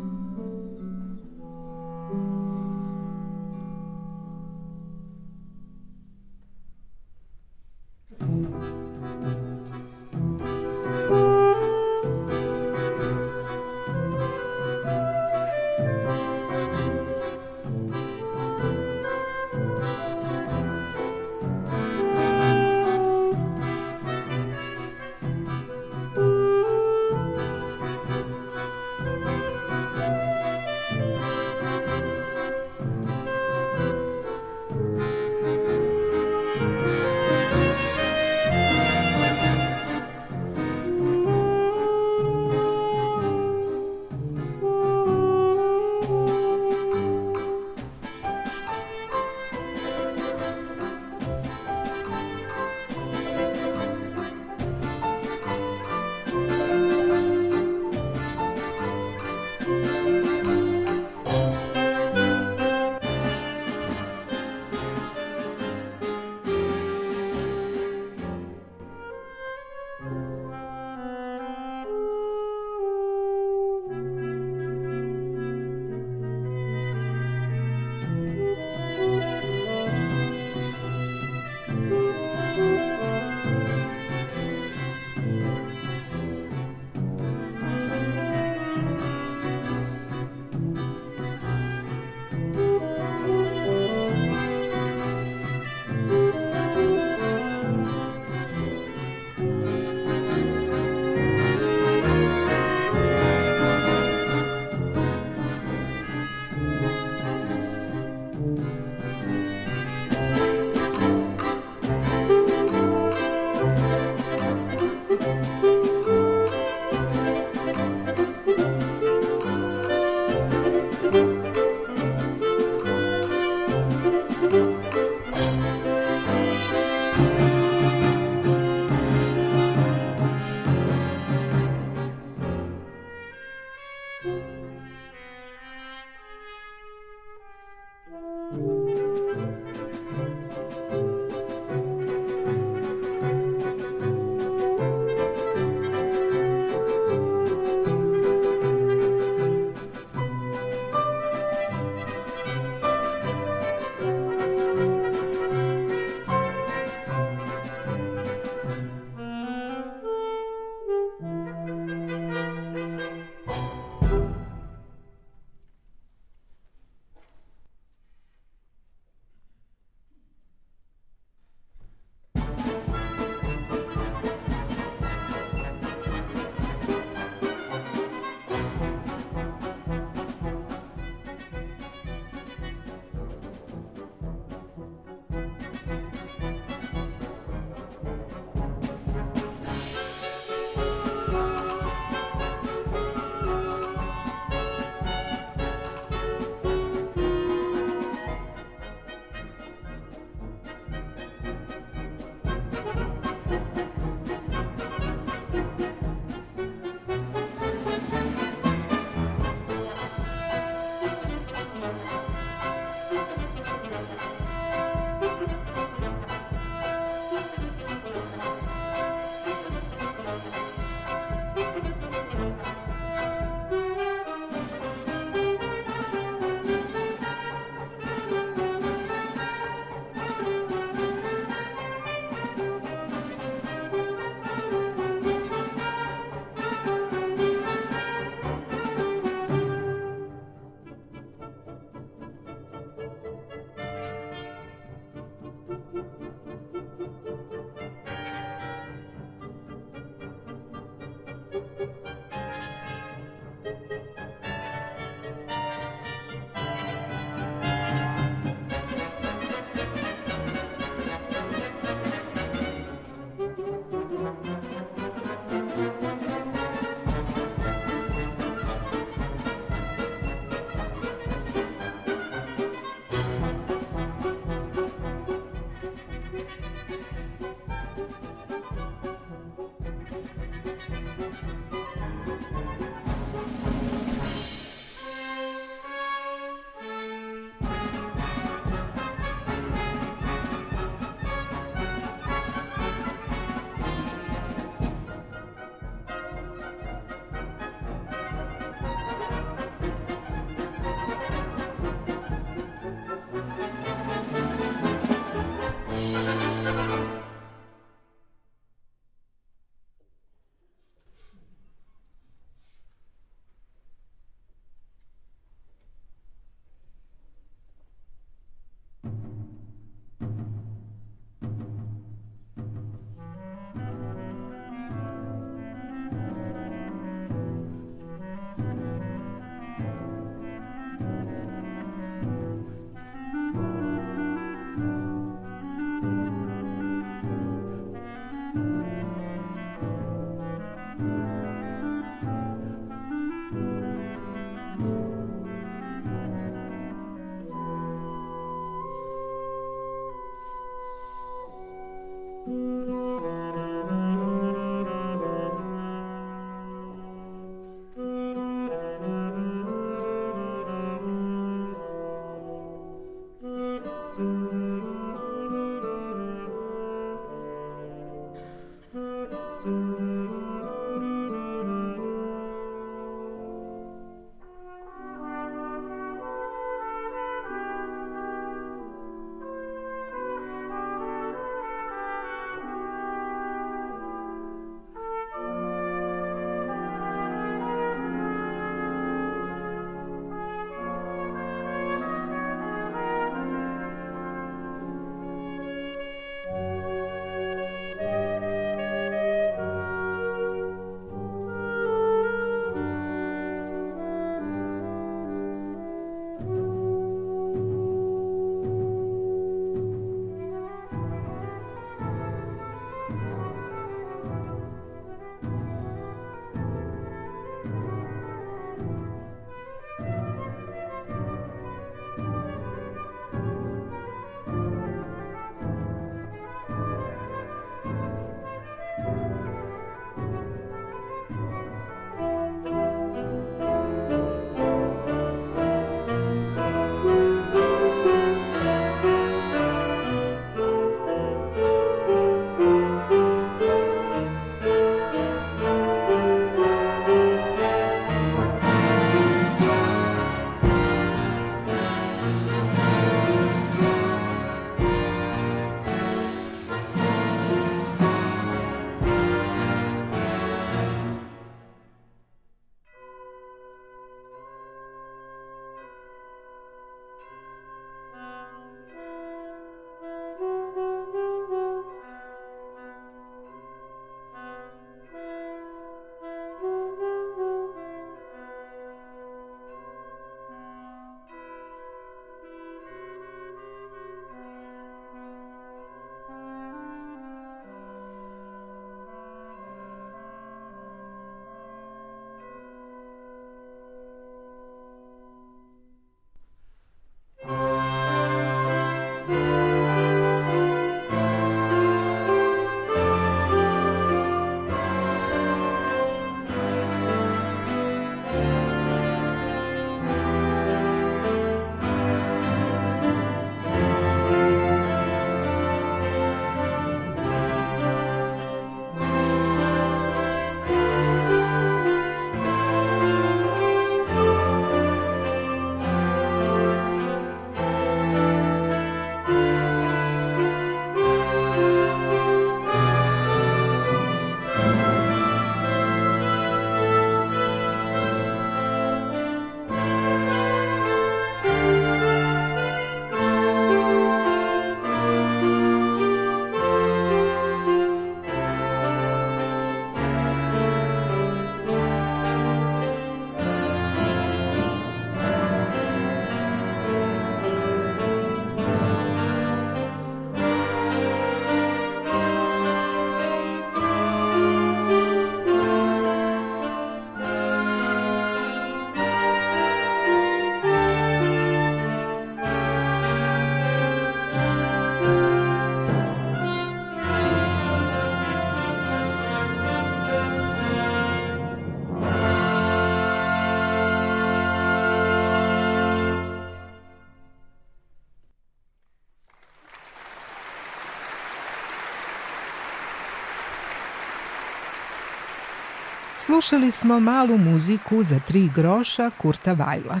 Slušali smo malu muziku za tri groša Kurta Vajla.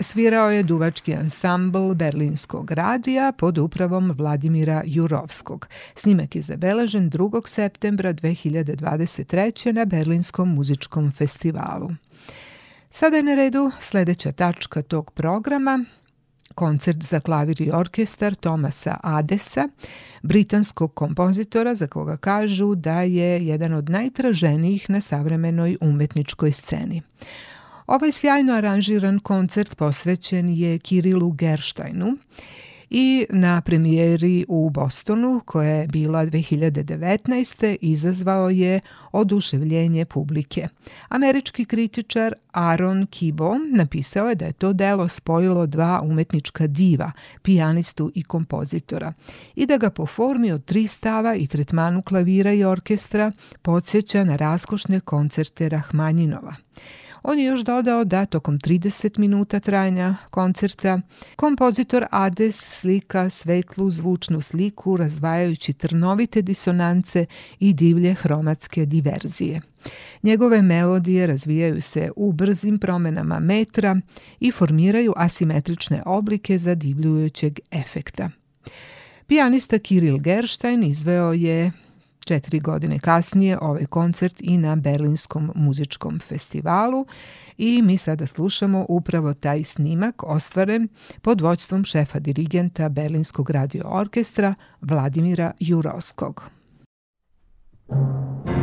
Svirao je duvački ansambl Berlinskog radija pod upravom Vladimira Jurovskog. Snimak je zabeležen 2. septembra 2023. na Berlinskom muzičkom festivalu. Sada je na redu sledeća tačka tog programa, koncert za klavir i orkestar Tomasa Adesa, britanskog kompozitora za koga kažu da je jedan od najtraženijih na savremenoj umetničkoj sceni. Ovaj sjajno aranžiran koncert posvećen je Kirilu Gerštajnu i na premijeri u Bostonu, koja je bila 2019. izazvao je oduševljenje publike. Američki kritičar Aaron Kibo napisao je da je to delo spojilo dva umetnička diva, pijanistu i kompozitora, i da ga po formi od tri stava i tretmanu klavira i orkestra podsjeća na raskošne koncerte Rahmanjinova. On je još dodao da tokom 30 minuta trajanja koncerta kompozitor Ades slika svetlu zvučnu sliku razdvajajući trnovite disonance i divlje hromatske diverzije. Njegove melodije razvijaju se u brzim promenama metra i formiraju asimetrične oblike zadivljujućeg efekta. Pijanista Kiril Gerstein izveo je četiri godine kasnije ovaj koncert i na Berlinskom muzičkom festivalu i mi sada slušamo upravo taj snimak ostvaren pod voćstvom šefa dirigenta Berlinskog radio orkestra Vladimira Jurovskog. Thank you.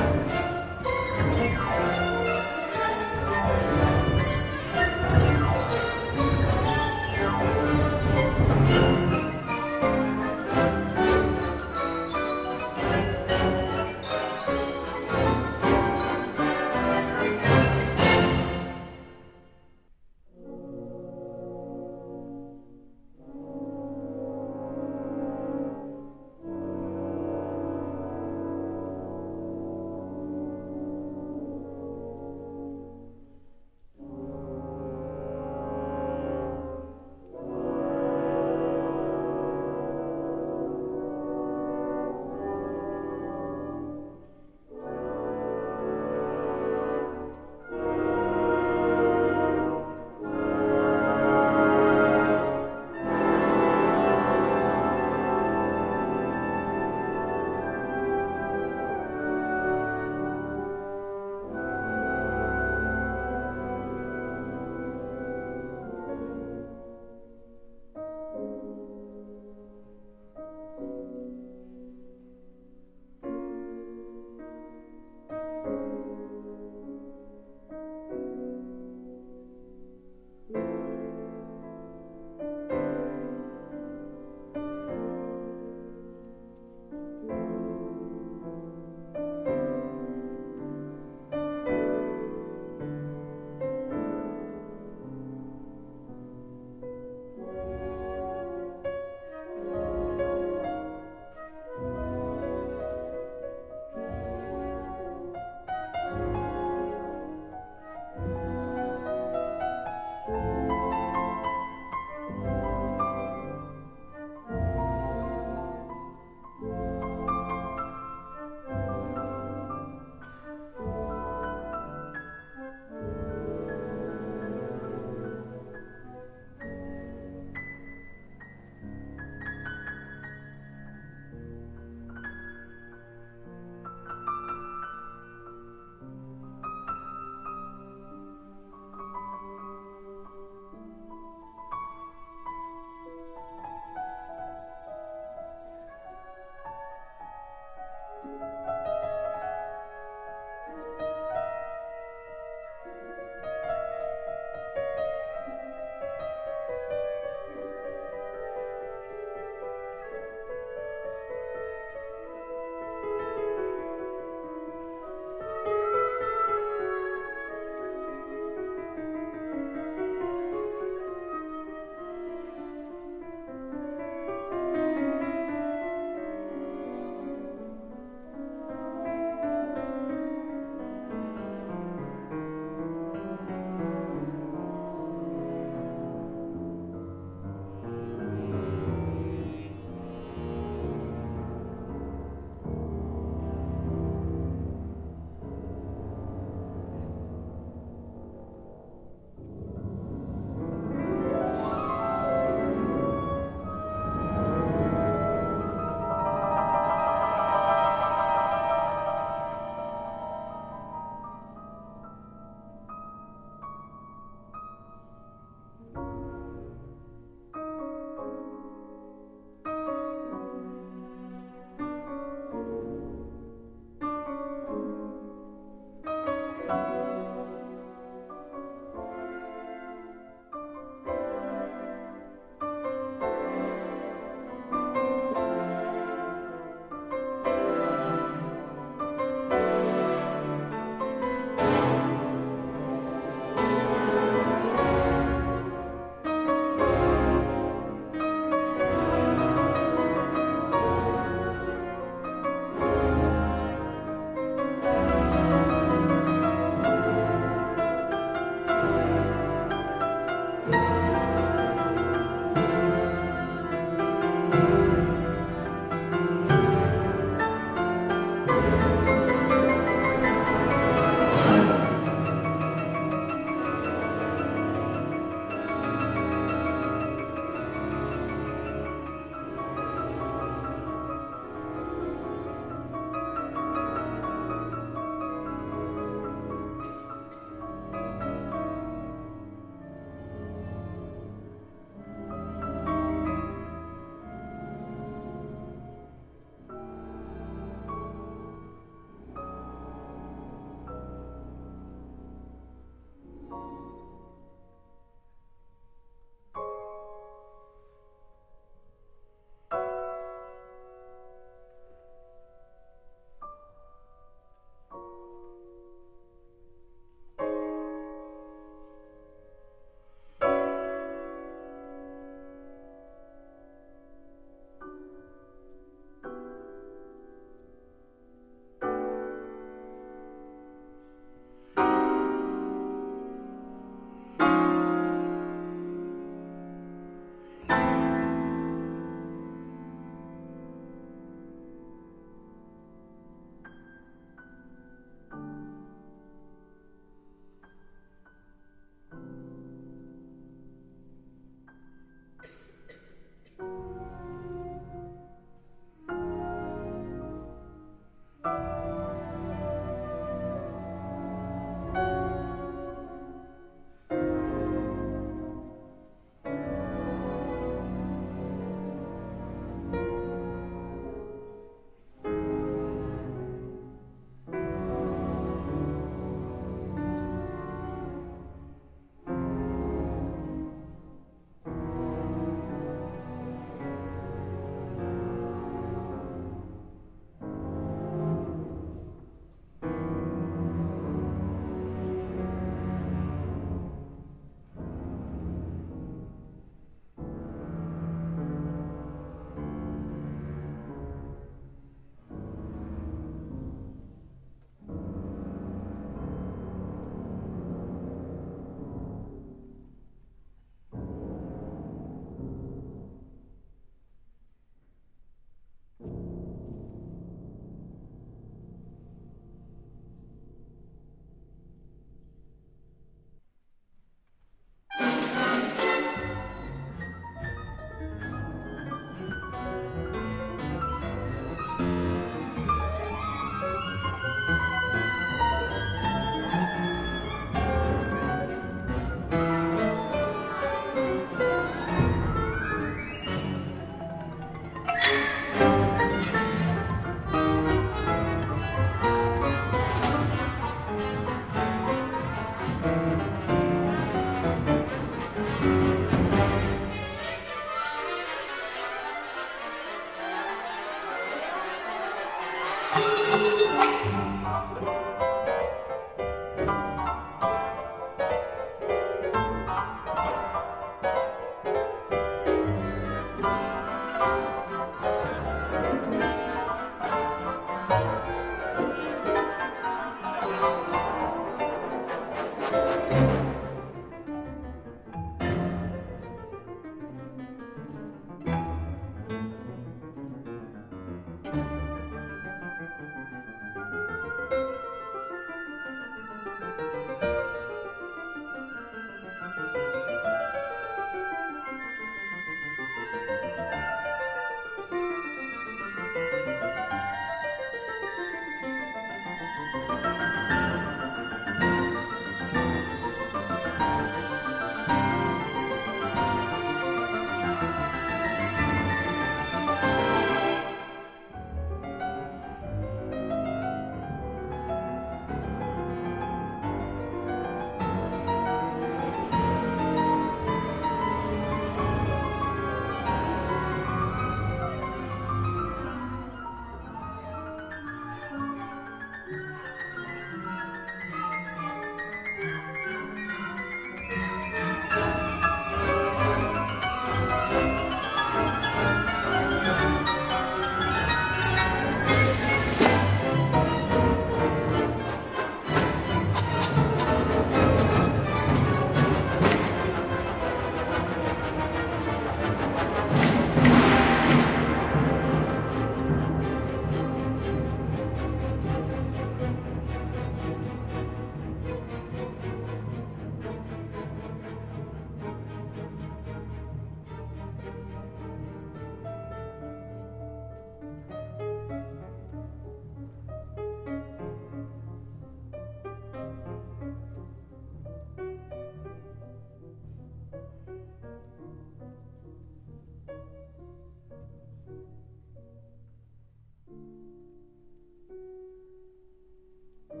うん。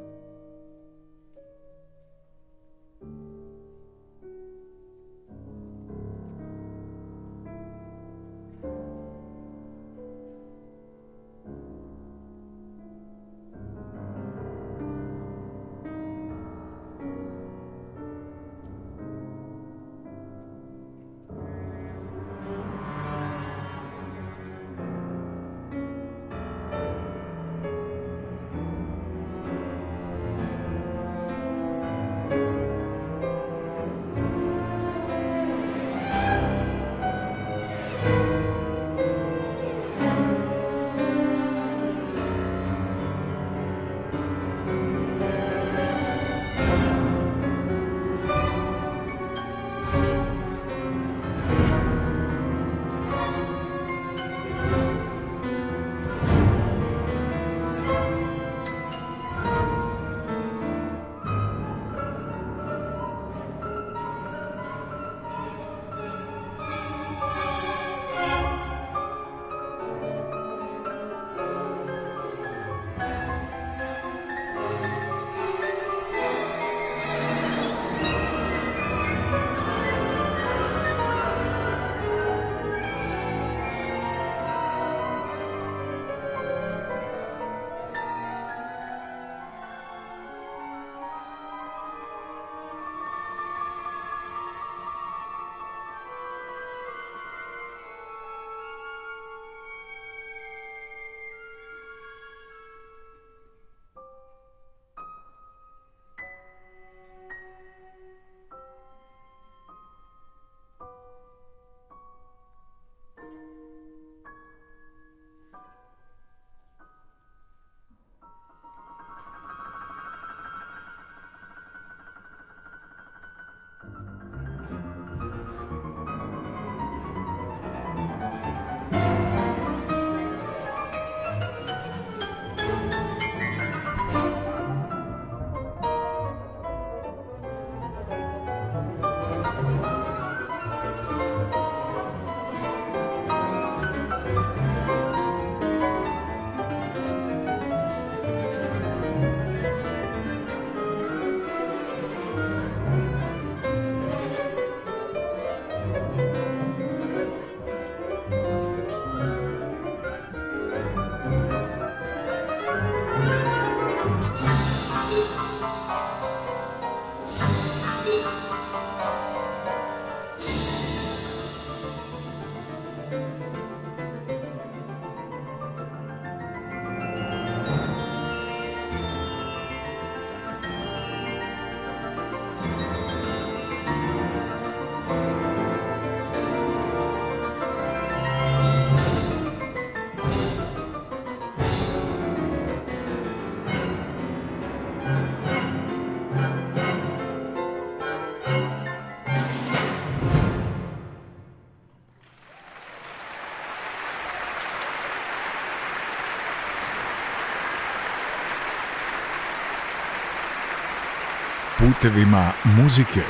Putevima muzike.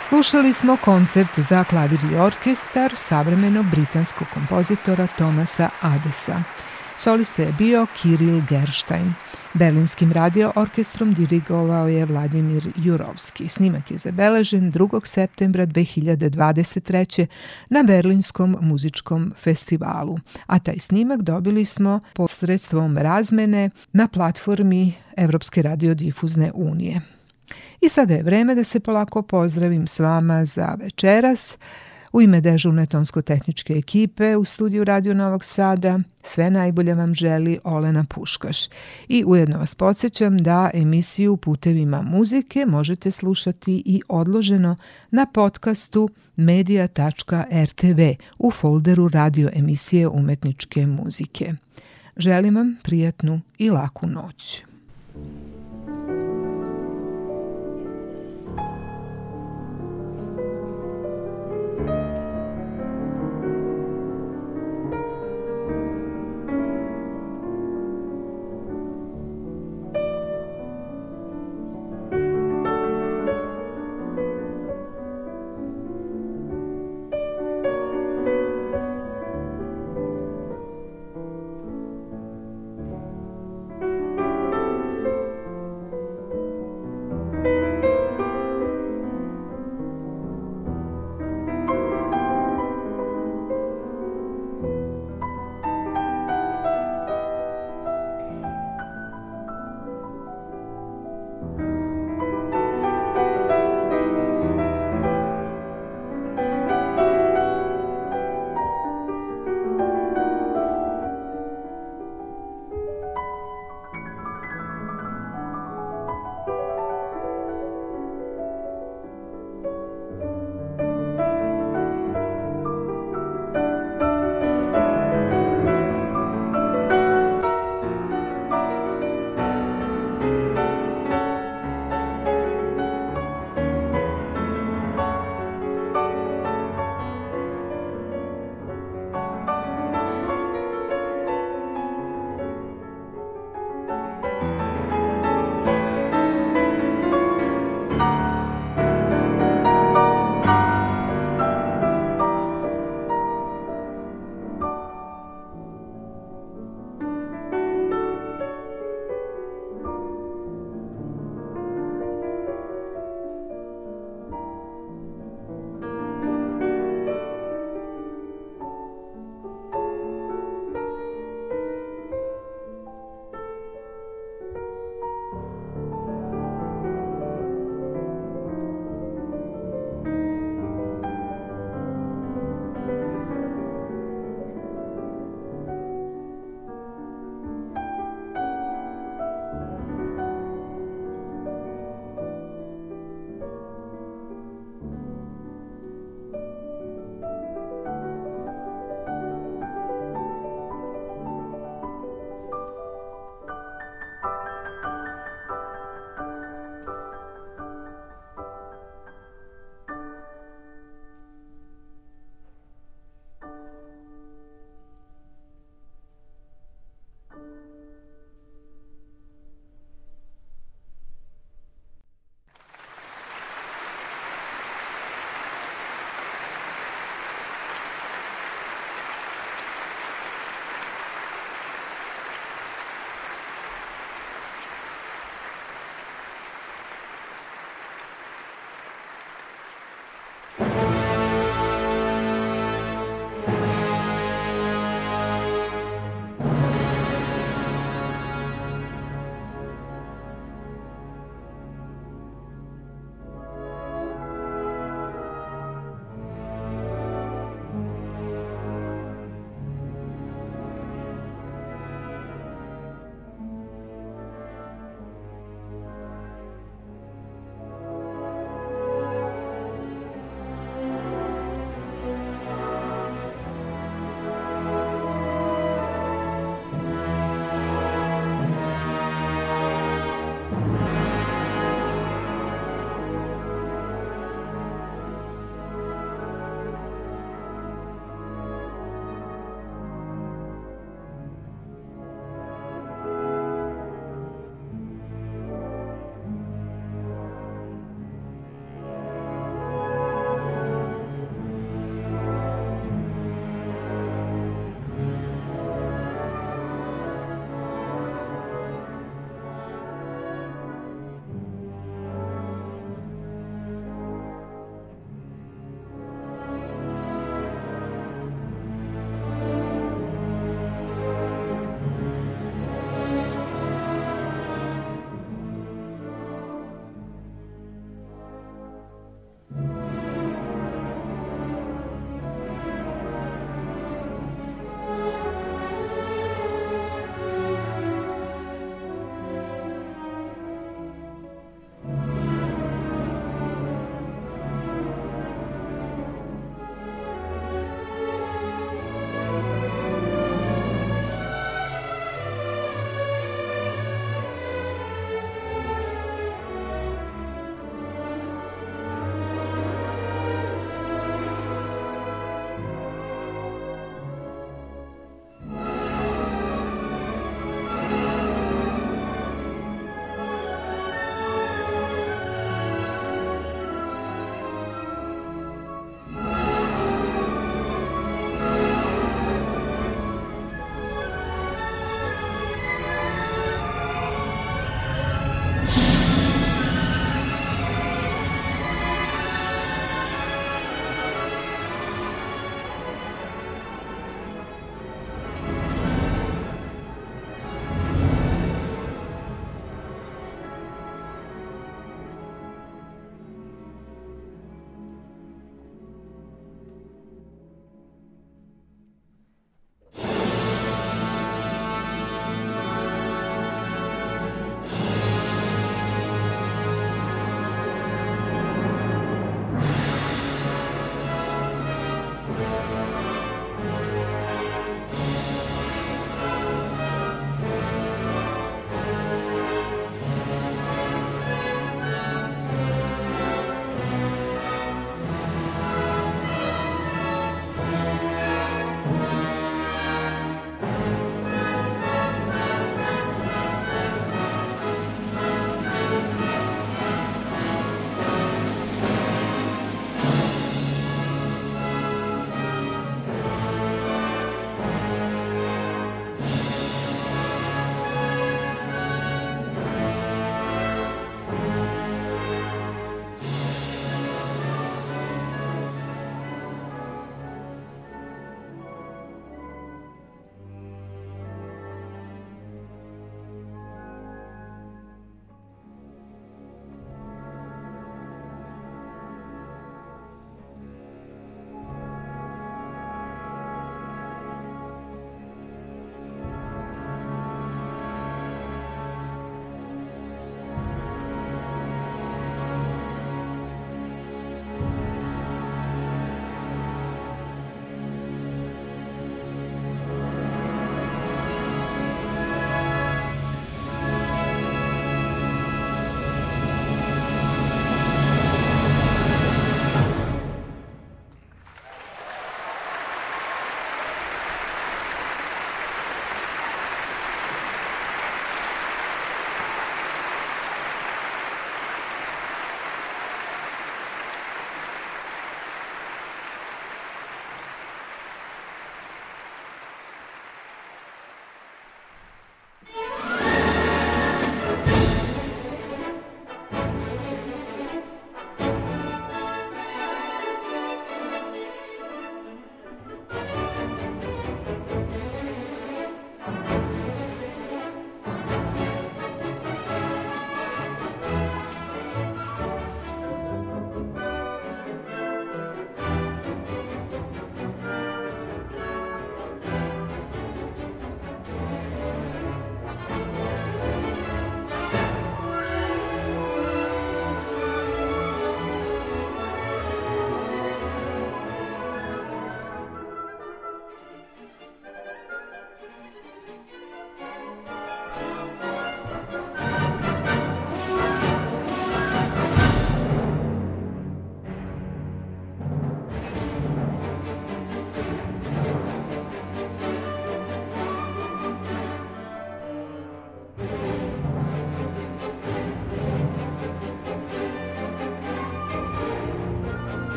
Slušali smo koncert za klavir i orkestar savremenog britanskog kompozitora Tomasa Adesa. Solista je bio Kiril Gerstein. Berlinskim radio orkestrom dirigovao je Vladimir Jurovski. Snimak je zabeležen 2. septembra 2023. na Berlinskom muzičkom festivalu, a taj snimak dobili smo posredstvom razmene na platformi Evropske radiodifuzne unije. I sada je vreme da se polako pozdravim s vama za večeras. U ime dežurne tonsko-tehničke ekipe u studiju Radio Novog Sada sve najbolje vam želi Olena Puškaš. I ujedno vas podsjećam da emisiju Putevima muzike možete slušati i odloženo na podcastu media.rtv u folderu radio emisije umetničke muzike. Želim vam prijatnu i laku noć.